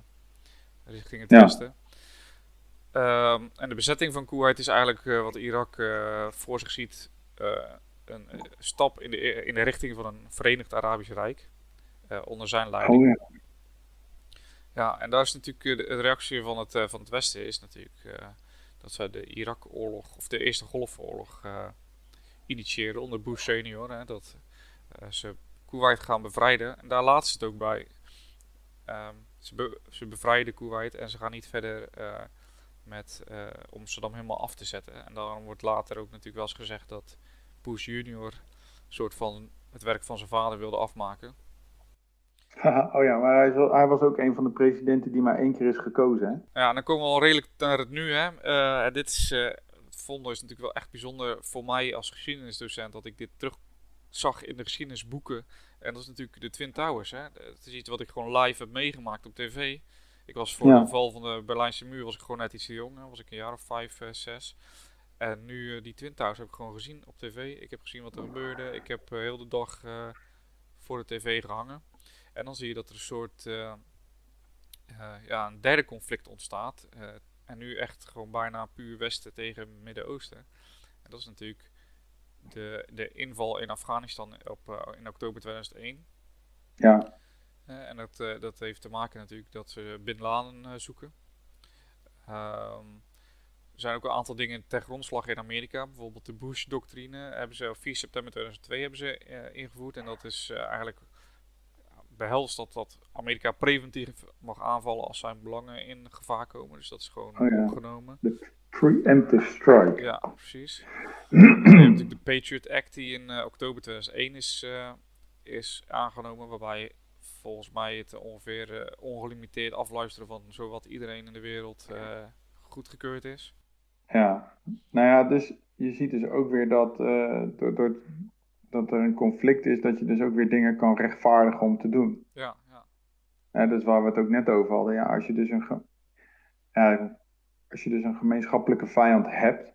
richting het westen. Um, en de bezetting van Kuwait is eigenlijk uh, wat Irak voor zich ziet een stap in de, in de richting van een Verenigd Arabisch Rijk onder zijn leiding. Oh, ja. ja. en daar is natuurlijk de, de reactie van het, van het Westen is natuurlijk dat zij de Irak-oorlog of de Eerste Golfoorlog initiëren onder Bush senior. Hè, dat ze Kuwait gaan bevrijden. En daar laten ze het ook bij. Um, ze, ze bevrijden Kuwait en ze gaan niet verder uh, met, om Saddam helemaal af te zetten. En daarom wordt later ook natuurlijk wel eens gezegd dat Bush junior soort van het werk van zijn vader wilde afmaken. oh ja, maar hij, hij, was ook een van de presidenten die maar één keer is gekozen. Hè? Ja, dan komen we al redelijk naar het nu. Hè. Uh, dit is, het vonden is natuurlijk wel echt bijzonder voor mij als geschiedenisdocent dat ik dit terug zag in de geschiedenisboeken. En dat is natuurlijk de Twin Towers. Hè? Het is iets wat ik gewoon live heb meegemaakt op tv. Ik was voor de val van de Berlijnse muur was ik gewoon net iets jong. Was ik een jaar of vijf, uh, zes. En nu uh, die Twin Towers heb ik gewoon gezien op tv. Ik heb gezien wat er gebeurde. Ik heb uh, heel de dag voor de tv gehangen. En dan zie je dat er een soort ja, een derde conflict ontstaat. en nu echt gewoon bijna puur Westen tegen Midden-Oosten. En dat is natuurlijk de, de inval in Afghanistan op, in oktober 2001. Ja. En dat, dat heeft te maken natuurlijk dat ze Bin Laden zoeken. Um, er zijn ook een aantal dingen ter grondslag in Amerika. Bijvoorbeeld de Bush-doctrine hebben ze op 4 september 2002 hebben ze, ingevoerd. En dat is eigenlijk behelst dat, dat Amerika preventief mag aanvallen als zijn belangen in gevaar komen. Dus dat is gewoon oh, ja. opgenomen. Preemptive strike. Ja, precies. natuurlijk de Patriot Act die in uh, oktober 2001 is, uh, is aangenomen, waarbij volgens mij het ongeveer uh, ongelimiteerd afluisteren van zowat iedereen in de wereld goedgekeurd is. Ja, nou ja, dus je ziet dus ook weer dat, door, door, dat er een conflict is, dat je dus ook weer dingen kan rechtvaardigen om te doen. Ja, ja. ja dat is waar we het ook net over hadden. Ja, als je dus een, ja, als je dus een gemeenschappelijke vijand hebt,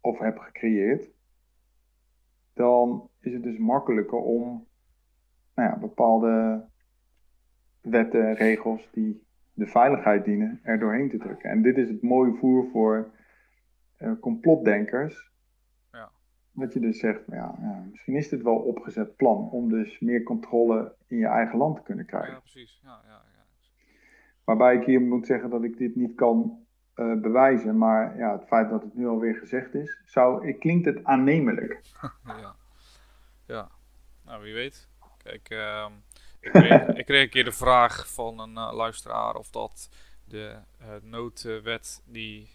of hebt gecreëerd, dan is het dus makkelijker om nou ja, bepaalde wetten, regels die de veiligheid dienen, er doorheen te drukken. En dit is het mooie voer voor uh, complotdenkers. Dat je dus zegt, nou ja, ja, misschien is dit wel opgezet plan om dus meer controle in je eigen land te kunnen krijgen. Ja, precies. Ja, ja, ja. Waarbij ik hier moet zeggen dat ik dit niet kan uh, bewijzen. Maar ja, het feit dat het nu alweer gezegd is, zou, ik, klinkt het aannemelijk. ja. ja, nou wie weet. Kijk, uh, ik, kreeg, ik, kreeg, een keer de vraag van een uh, luisteraar of dat de uh, noodwet die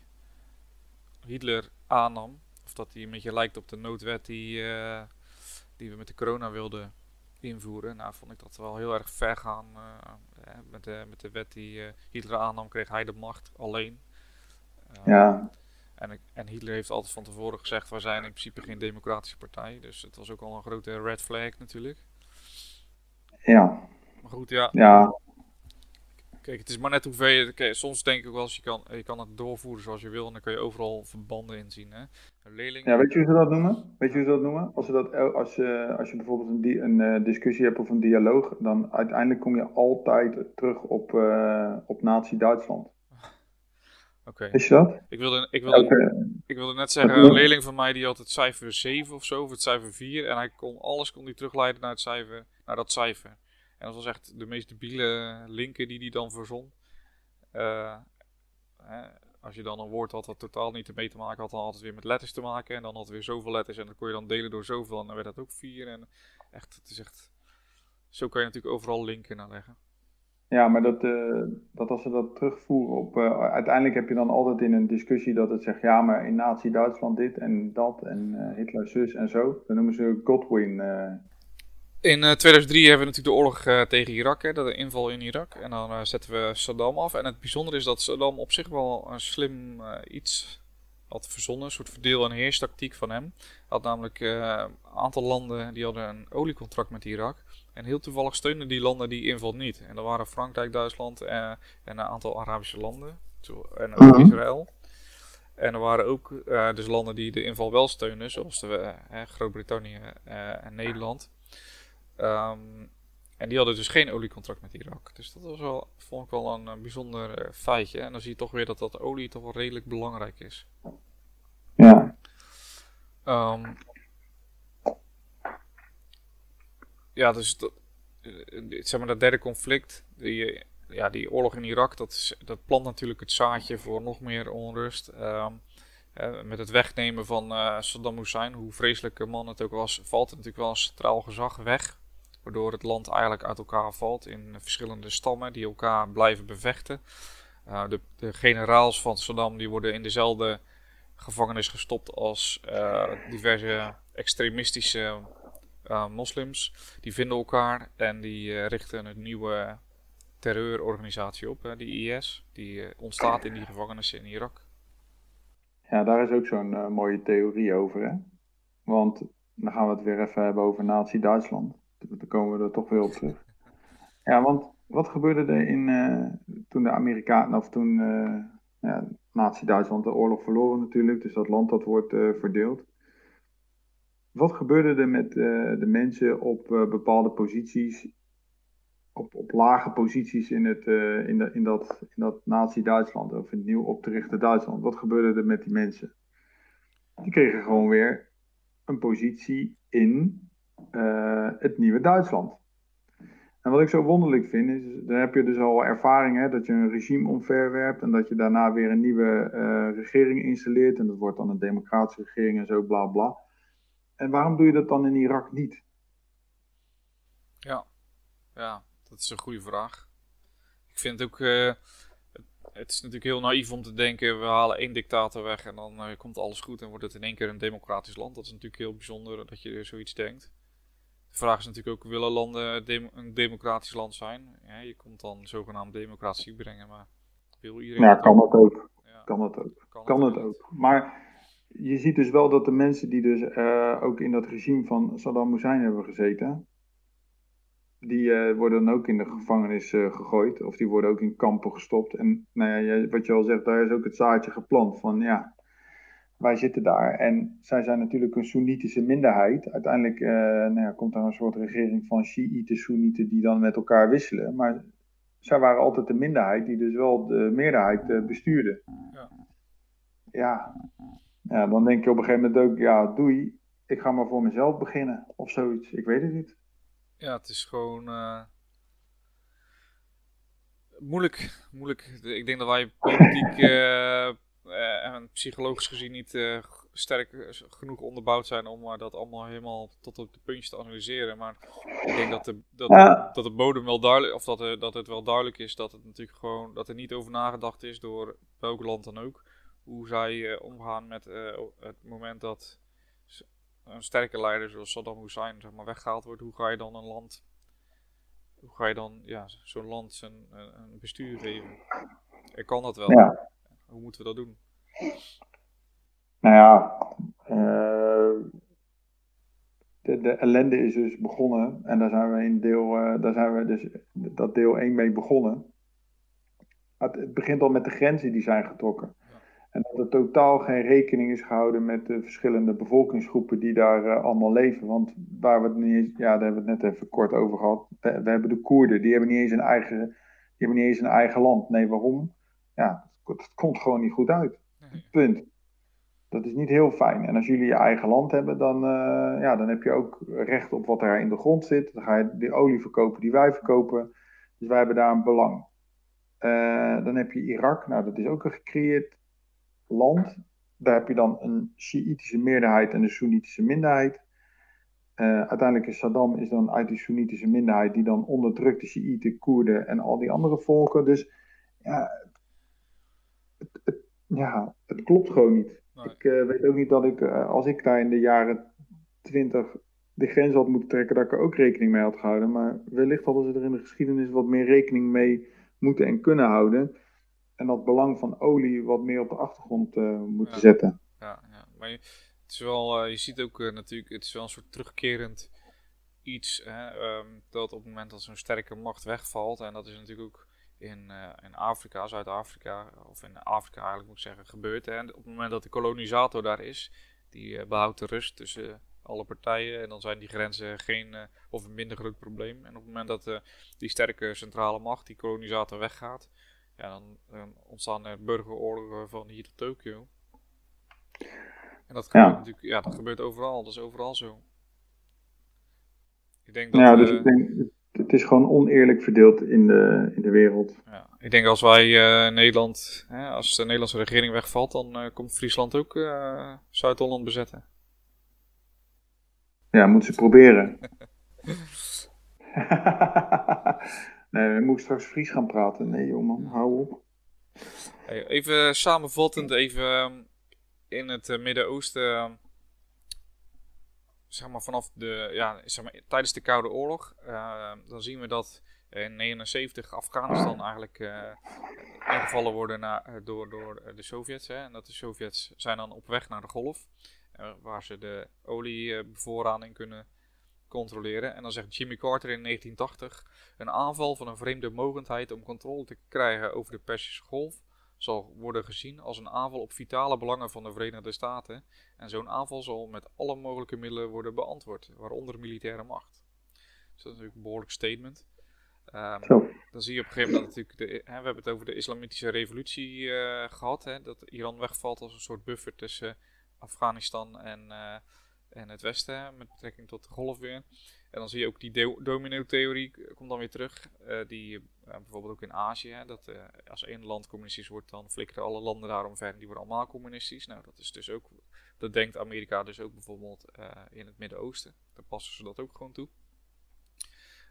Hitler aannam, of dat die een beetje lijkt op de noodwet die, die we met de corona wilden invoeren. Nou, vond ik dat wel heel erg ver gaan. met, de, met de wet die Hitler aannam, kreeg hij de macht alleen. Ja. En, en Hitler heeft altijd van tevoren gezegd: wij zijn in principe geen democratische partij. Dus het was ook al een grote red flag natuurlijk. Ja. Maar goed, ja. Ja. Kijk, het is maar net hoeveel je. Kijk, soms denk ik wel eens, je kan, je kan het doorvoeren zoals je wil. En dan kun je overal verbanden inzien. Hè? Een leerling... Ja, weet je hoe ze dat noemen? Weet je hoe ze dat noemen? Als, ze dat, als, je, als je bijvoorbeeld een, di een uh, discussie hebt of een dialoog. Dan uiteindelijk kom je altijd terug op, uh, op Nazi-Duitsland. Oké. Je dat? Ik wilde, ik, wilde, ik wilde net zeggen, een leerling van mij die had het cijfer 7 of zo, of het cijfer 4. En hij kon alles kon hij terugleiden naar, het cijfer, naar dat cijfer. En dat was echt de meest debiele linker die hij dan verzon. Eh, als je dan een woord had dat totaal niet ermee te maken had, dan had het weer met letters te maken. En dan had het weer zoveel letters en dan kon je dan delen door zoveel en dan werd dat ook 4. En echt, het is echt... Zo kan je natuurlijk overal linken naar leggen. Ja, maar dat, eh, dat als ze dat terugvoeren op. eh, uiteindelijk heb je dan altijd in een discussie dat het zegt. Ja, maar in Nazi-Duitsland dit en dat. En Hitler zus en zo. Dan noemen ze Godwin. Eh, In eh, 2003 hebben we natuurlijk de oorlog eh, tegen Irak, hè, de inval in Irak. En dan eh, zetten we Saddam af. En het bijzondere is dat Saddam op zich wel een slim eh, iets had verzonnen. Een soort verdeel- en heerstactiek van hem. Hij had namelijk eh, een aantal landen die hadden een oliecontract met Irak. En heel toevallig steunden die landen die inval niet. En dat waren Frankrijk, Duitsland eh, en een aantal Arabische landen. En ook Mhm. Israël. En er waren ook eh, dus landen die de inval wel steunden, zoals de, eh, Groot-Brittannië eh, en Nederland. Ehm, en die hadden dus geen oliecontract met Irak. Dus dat was wel, vond ik wel een, eh, bijzonder eh, feitje. En dan zie je toch weer dat dat olie toch wel redelijk belangrijk is. ja. Ehm, ja, dus dat, eh, zeg maar dat derde conflict, die, ja, die oorlog in Irak, dat, is, dat plant natuurlijk het zaadje voor nog meer onrust. Ehm, eh, met het wegnemen van Saddam Hussein, hoe vreselijke man het ook was, valt natuurlijk wel een centraal gezag weg. Waardoor het land eigenlijk uit elkaar valt in verschillende stammen die elkaar blijven bevechten. Uh, de, de, generaals van Saddam die worden in dezelfde gevangenis gestopt als uh, diverse extremistische uh, moslims. Die vinden elkaar en die richten een nieuwe terreurorganisatie op, die IS. Die eh, ontstaat in die gevangenissen in Irak. Ja, daar is ook zo'n mooie theorie over. Hè? Want dan gaan we het weer even hebben over Nazi-Duitsland. Dan komen we er toch weer op terug. Ja, want wat gebeurde er in, uh, toen de Amerikanen, of toen uh, ja, Nazi-Duitsland de oorlog verloren natuurlijk, dus dat land dat wordt uh, verdeeld. Wat gebeurde er met de mensen op bepaalde posities, op, op lage posities in, het, in, de, in dat, in dat Nazi-Duitsland, of in het nieuw op te richten Duitsland? Wat gebeurde er met die mensen? Die kregen gewoon weer een positie in uh, het nieuwe Duitsland. En wat ik zo wonderlijk vind, is, daar heb je dus al ervaring, hè, dat je een regime omverwerpt en dat je daarna weer een nieuwe uh, regering installeert. En dat wordt dan een democratische regering en zo, bla bla. En waarom doe je dat dan in Irak niet? Ja, ja dat is een goede vraag. Ik vind het ook, het, het, is natuurlijk heel naïef om te denken, we halen één dictator weg en dan komt alles goed en wordt het in één keer een democratisch land. Dat is natuurlijk heel bijzonder dat je zoiets denkt. De vraag is natuurlijk ook, willen landen dem een democratisch land zijn? Ja, je komt dan zogenaamd democratie brengen, maar wil iedereen... Ja, kan dat ook. Ja. Kan het ook. Kan, Kan het ook. Maar je ziet dus wel dat de mensen die dus uh, ook in dat regime van Saddam Hussein hebben gezeten, die uh, worden dan ook in de gevangenis uh, gegooid. Of die worden ook in kampen gestopt. En nou ja, wat je al zegt, daar is ook het zaadje geplant van ja, wij zitten daar. En zij zijn natuurlijk een Soenitische minderheid. Uiteindelijk uh, nou ja, komt er een soort regering van Shiiten, Soenieten die dan met elkaar wisselen. Maar zij waren altijd de minderheid die dus wel de meerderheid uh, bestuurde. Ja. ja. Ja, dan denk je op een gegeven moment ook, ja, doei. Ik ga maar voor mezelf beginnen of zoiets. Ik weet het niet. Ja, het is gewoon uh, moeilijk. moeilijk. Ik denk dat wij politiek en psychologisch gezien niet sterk genoeg onderbouwd zijn om dat allemaal helemaal tot op de puntje te analyseren. Maar ik denk dat de, dat, ja. dat de bodem wel duidelijk, of dat, er, dat het wel duidelijk is dat het natuurlijk gewoon, dat er niet over nagedacht is door welk land dan ook. Hoe zij omgaan met het moment dat een sterke leider zoals Saddam Hussein zeg maar, weggehaald wordt, hoe ga je dan een land, hoe ga je dan ja, zo'n land zijn, een bestuur geven? Ik kan dat wel. Ja. Hoe moeten we dat doen? Nou ja, uh, de, de, ellende is dus begonnen en daar zijn we in deel, uh, daar zijn we dus dat deel 1 mee begonnen. Het, het begint al met de grenzen die zijn getrokken. En dat er totaal geen rekening is gehouden met de verschillende bevolkingsgroepen die daar uh, allemaal leven. Want waar we het niet eens, ja, daar hebben we het net even kort over gehad. We, we, hebben de Koerden, die hebben niet eens een eigen, die hebben niet eens een eigen land. Nee, waarom? Ja, dat het komt gewoon niet goed uit. Punt. Dat is niet heel fijn. En als jullie je eigen land hebben, dan, uh, ja, dan heb je ook recht op wat er in de grond zit. Dan ga je de olie verkopen die wij verkopen. Dus wij hebben daar een belang. Uh, dan heb je Irak. Nou, dat is ook een gecreëerd land. Daar heb je dan een Sjiitische meerderheid en een Soenitische minderheid. Uh, uiteindelijk is Saddam is dan uit die Soenitische minderheid die dan onderdrukt de Sjiiten, Koerden en al die andere volken. Dus ja, ja, het klopt gewoon niet. Ik uh, weet ook niet dat ik, uh, als ik daar in de jaren 20 de grens had moeten trekken, dat ik er ook rekening mee had gehouden. Maar wellicht hadden ze er in de geschiedenis wat meer rekening mee moeten en kunnen houden. En dat belang van olie wat meer op de achtergrond uh, moeten ja. zetten. Ja, ja, maar je, het is wel, je ziet ook natuurlijk, het is wel een soort terugkerend iets. Hè, um, dat op het moment dat zo'n sterke macht wegvalt, en dat is natuurlijk ook in, uh, in Afrika, Zuid-Afrika, of in Afrika eigenlijk moet ik zeggen, gebeurt. En op het moment dat de kolonisator daar is, die uh, behoudt de rust tussen alle partijen. En dan zijn die grenzen geen of een minder groot probleem. En op het moment dat die sterke centrale macht, die kolonisator, weggaat, ja, dan, dan ontstaan er burgeroorlogen van hier tot Tokio. En dat gebeurt ja. natuurlijk, ja, dat gebeurt overal. Dat is overal zo. Ik denk dat, ja, dus ik denk, het is gewoon oneerlijk verdeeld in de, in de wereld. Ja, ik denk als wij uh, Nederland, hè, als de Nederlandse regering wegvalt, dan uh, komt Friesland ook uh, Zuid-Holland bezetten. Ja, moeten ze proberen. nee, we moeten straks Fries gaan praten. Nee, jongen, hou op. Hey, even samenvattend, even ehm, in het Midden-Oosten ehm, zeg maar vanaf de, ja, zeg maar, tijdens de Koude Oorlog, uh, dan zien we dat in 79 Afghanistan eigenlijk uh, ingevallen worden naar, door, door de Sovjets. Hè, en dat de Sovjets zijn dan op weg naar de Golf, waar ze de oliebevoorrading kunnen controleren. En dan zegt Jimmy Carter in 1980 een aanval van een vreemde mogendheid om controle te krijgen over de Persische Golf zal worden gezien als een aanval op vitale belangen van de Verenigde Staten en zo'n aanval zal met alle mogelijke middelen worden beantwoord, waaronder militaire macht. Dus dat is natuurlijk een behoorlijk statement. Um, dan zie je op een gegeven moment natuurlijk, de, hè, we hebben het over de islamitische revolutie uh, gehad, hè, dat Iran wegvalt als een soort buffer tussen Afghanistan en, uh, en het Westen, met betrekking tot de golf weer. En dan zie je ook die domino-theorie komt dan weer terug. Uh, die uh, bijvoorbeeld ook in Azië. Hè, dat als één land communistisch wordt, dan flikkeren alle landen daarom verder. Die worden allemaal communistisch. Nou, dat is dus ook. Dat denkt Amerika dus ook bijvoorbeeld in het Midden-Oosten. Daar passen ze dat ook gewoon toe.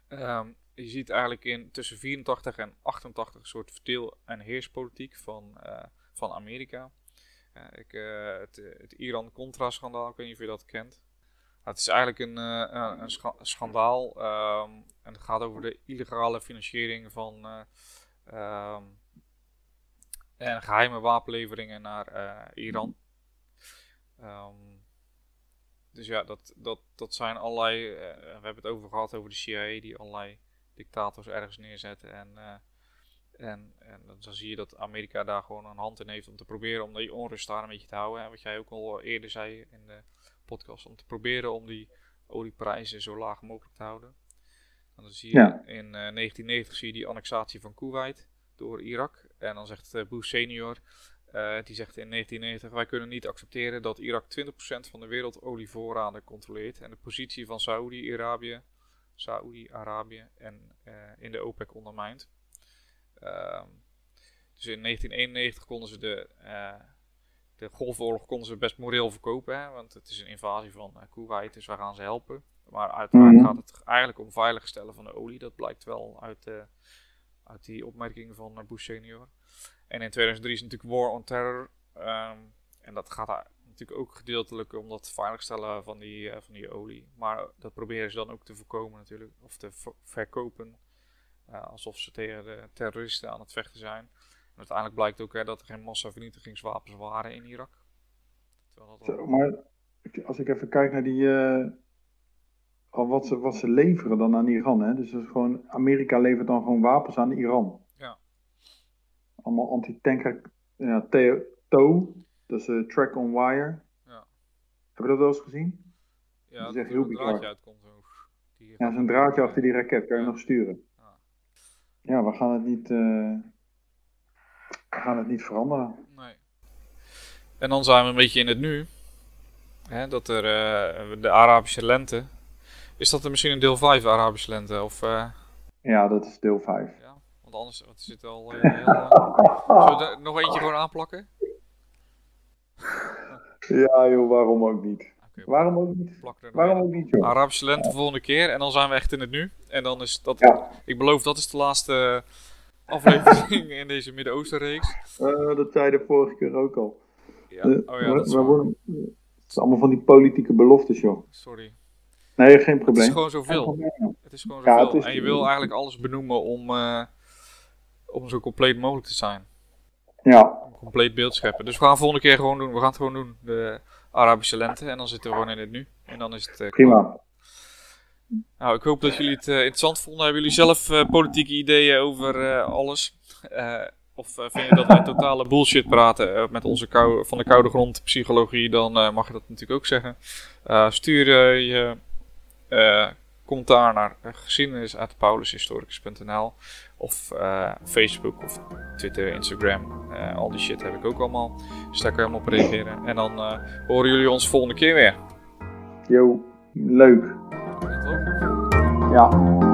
Um, je ziet eigenlijk in tussen 84 en 88 een soort verdeel- en heerspolitiek van, van Amerika. ik, het, het Iran-Contra-schandaal, ik weet niet of je dat kent. Nou, het is eigenlijk een, uh, een scha schandaal. Um, en het gaat over de illegale financiering van uh, um, en geheime wapenleveringen naar uh, Iran. Um, dus ja, dat, dat, dat zijn allerlei. we hebben het over gehad over de CIA die allerlei dictators ergens neerzetten. En, en, en dan zie je dat Amerika daar gewoon een hand in heeft om te proberen om die onrust daar een beetje te houden. Hè, wat jij ook al eerder zei in de podcast om te proberen om die olieprijzen zo laag mogelijk te houden. En dan zie je ja. in uh, 1990 zie je die annexatie van Kuwait door Irak. En dan zegt uh, Bush senior, uh, die zegt in 1990, wij kunnen niet accepteren dat Irak 20% van de wereldolievoorraden controleert en de positie van Saoedi-Arabië Saoedi-Arabië en in de OPEC ondermijnt. Ehm, dus in 1991 konden ze de de Golfoorlog konden ze best moreel verkopen, hè, want het is een invasie van uh, Kuwait, dus wij gaan ze helpen. Maar uiteraard mm -hmm. gaat het eigenlijk om veiligstellen van de olie. Dat blijkt wel uit, uh, uit die opmerkingen van uh, Bush senior. En in 2003 is natuurlijk War on Terror. Um, en dat gaat natuurlijk ook gedeeltelijk om dat veiligstellen van die, van die olie. Maar dat proberen ze dan ook te voorkomen natuurlijk, of te verkopen. alsof ze tegen de terroristen aan het vechten zijn uiteindelijk blijkt ook hè, dat er geen massavernietigingswapens waren in Irak. Dat Zo, maar als ik even kijk naar die. Uh, wat, ze, wat ze leveren dan aan Iran. Hè? Dus gewoon, Amerika levert dan gewoon wapens aan Iran. Ja. Allemaal anti-tanker. Ja, TOW. Dat is uh, Track on Wire. Ja. Heb je dat wel eens gezien? Ja, dat is echt heel bizar. Uitkomt, die ja, zo'n draadje achter die raket kan je ja. nog sturen. Ja. ja, we gaan het niet. Uh, we gaan het niet veranderen. Nee. En dan zijn we een beetje in het nu. Hè, dat er uh, de Arabische lente. Is dat er misschien een deel 5 Arabische lente? Of, uh... Ja, dat is deel 5. Ja, want anders het zit al uh, heel lang. Zullen we er nog eentje gewoon aanplakken? Ja joh, waarom ook niet? Okay, waarom ook niet? Waarom ook niet joh? Arabische lente volgende keer en dan zijn we echt in het nu. En dan is dat, ja. ik beloof dat is de laatste aflevering in deze Midden-Oosten reeks. Uh, dat zei de vorige keer ook al. Ja. oh ja, dat is worden, Het is allemaal van die politieke beloftes joh. Sorry. Nee, geen probleem. Het is gewoon zoveel. Het is gewoon zoveel. Ja, is... En je wil eigenlijk alles benoemen om, uh, om zo compleet mogelijk te zijn. Ja. Een compleet beeld scheppen. Dus we gaan volgende keer gewoon doen. We gaan het gewoon doen. De Arabische lente. En dan zitten we gewoon in het nu. En dan is het... Uh, Prima. Nou, ik hoop dat jullie het uh, interessant vonden. Hebben jullie zelf uh, politieke ideeën over alles? of vind je dat wij totale bullshit praten met onze van de koude grond psychologie? Dan mag je dat natuurlijk ook zeggen. stuur je commentaar naar geschiedenis.paulushistoricus.nl of Facebook of Twitter, Instagram. Al die shit heb ik ook allemaal. Dus daar kan je helemaal op reageren. En dan horen jullie ons volgende keer weer. Yo, leuk. Ja, toch? Ja.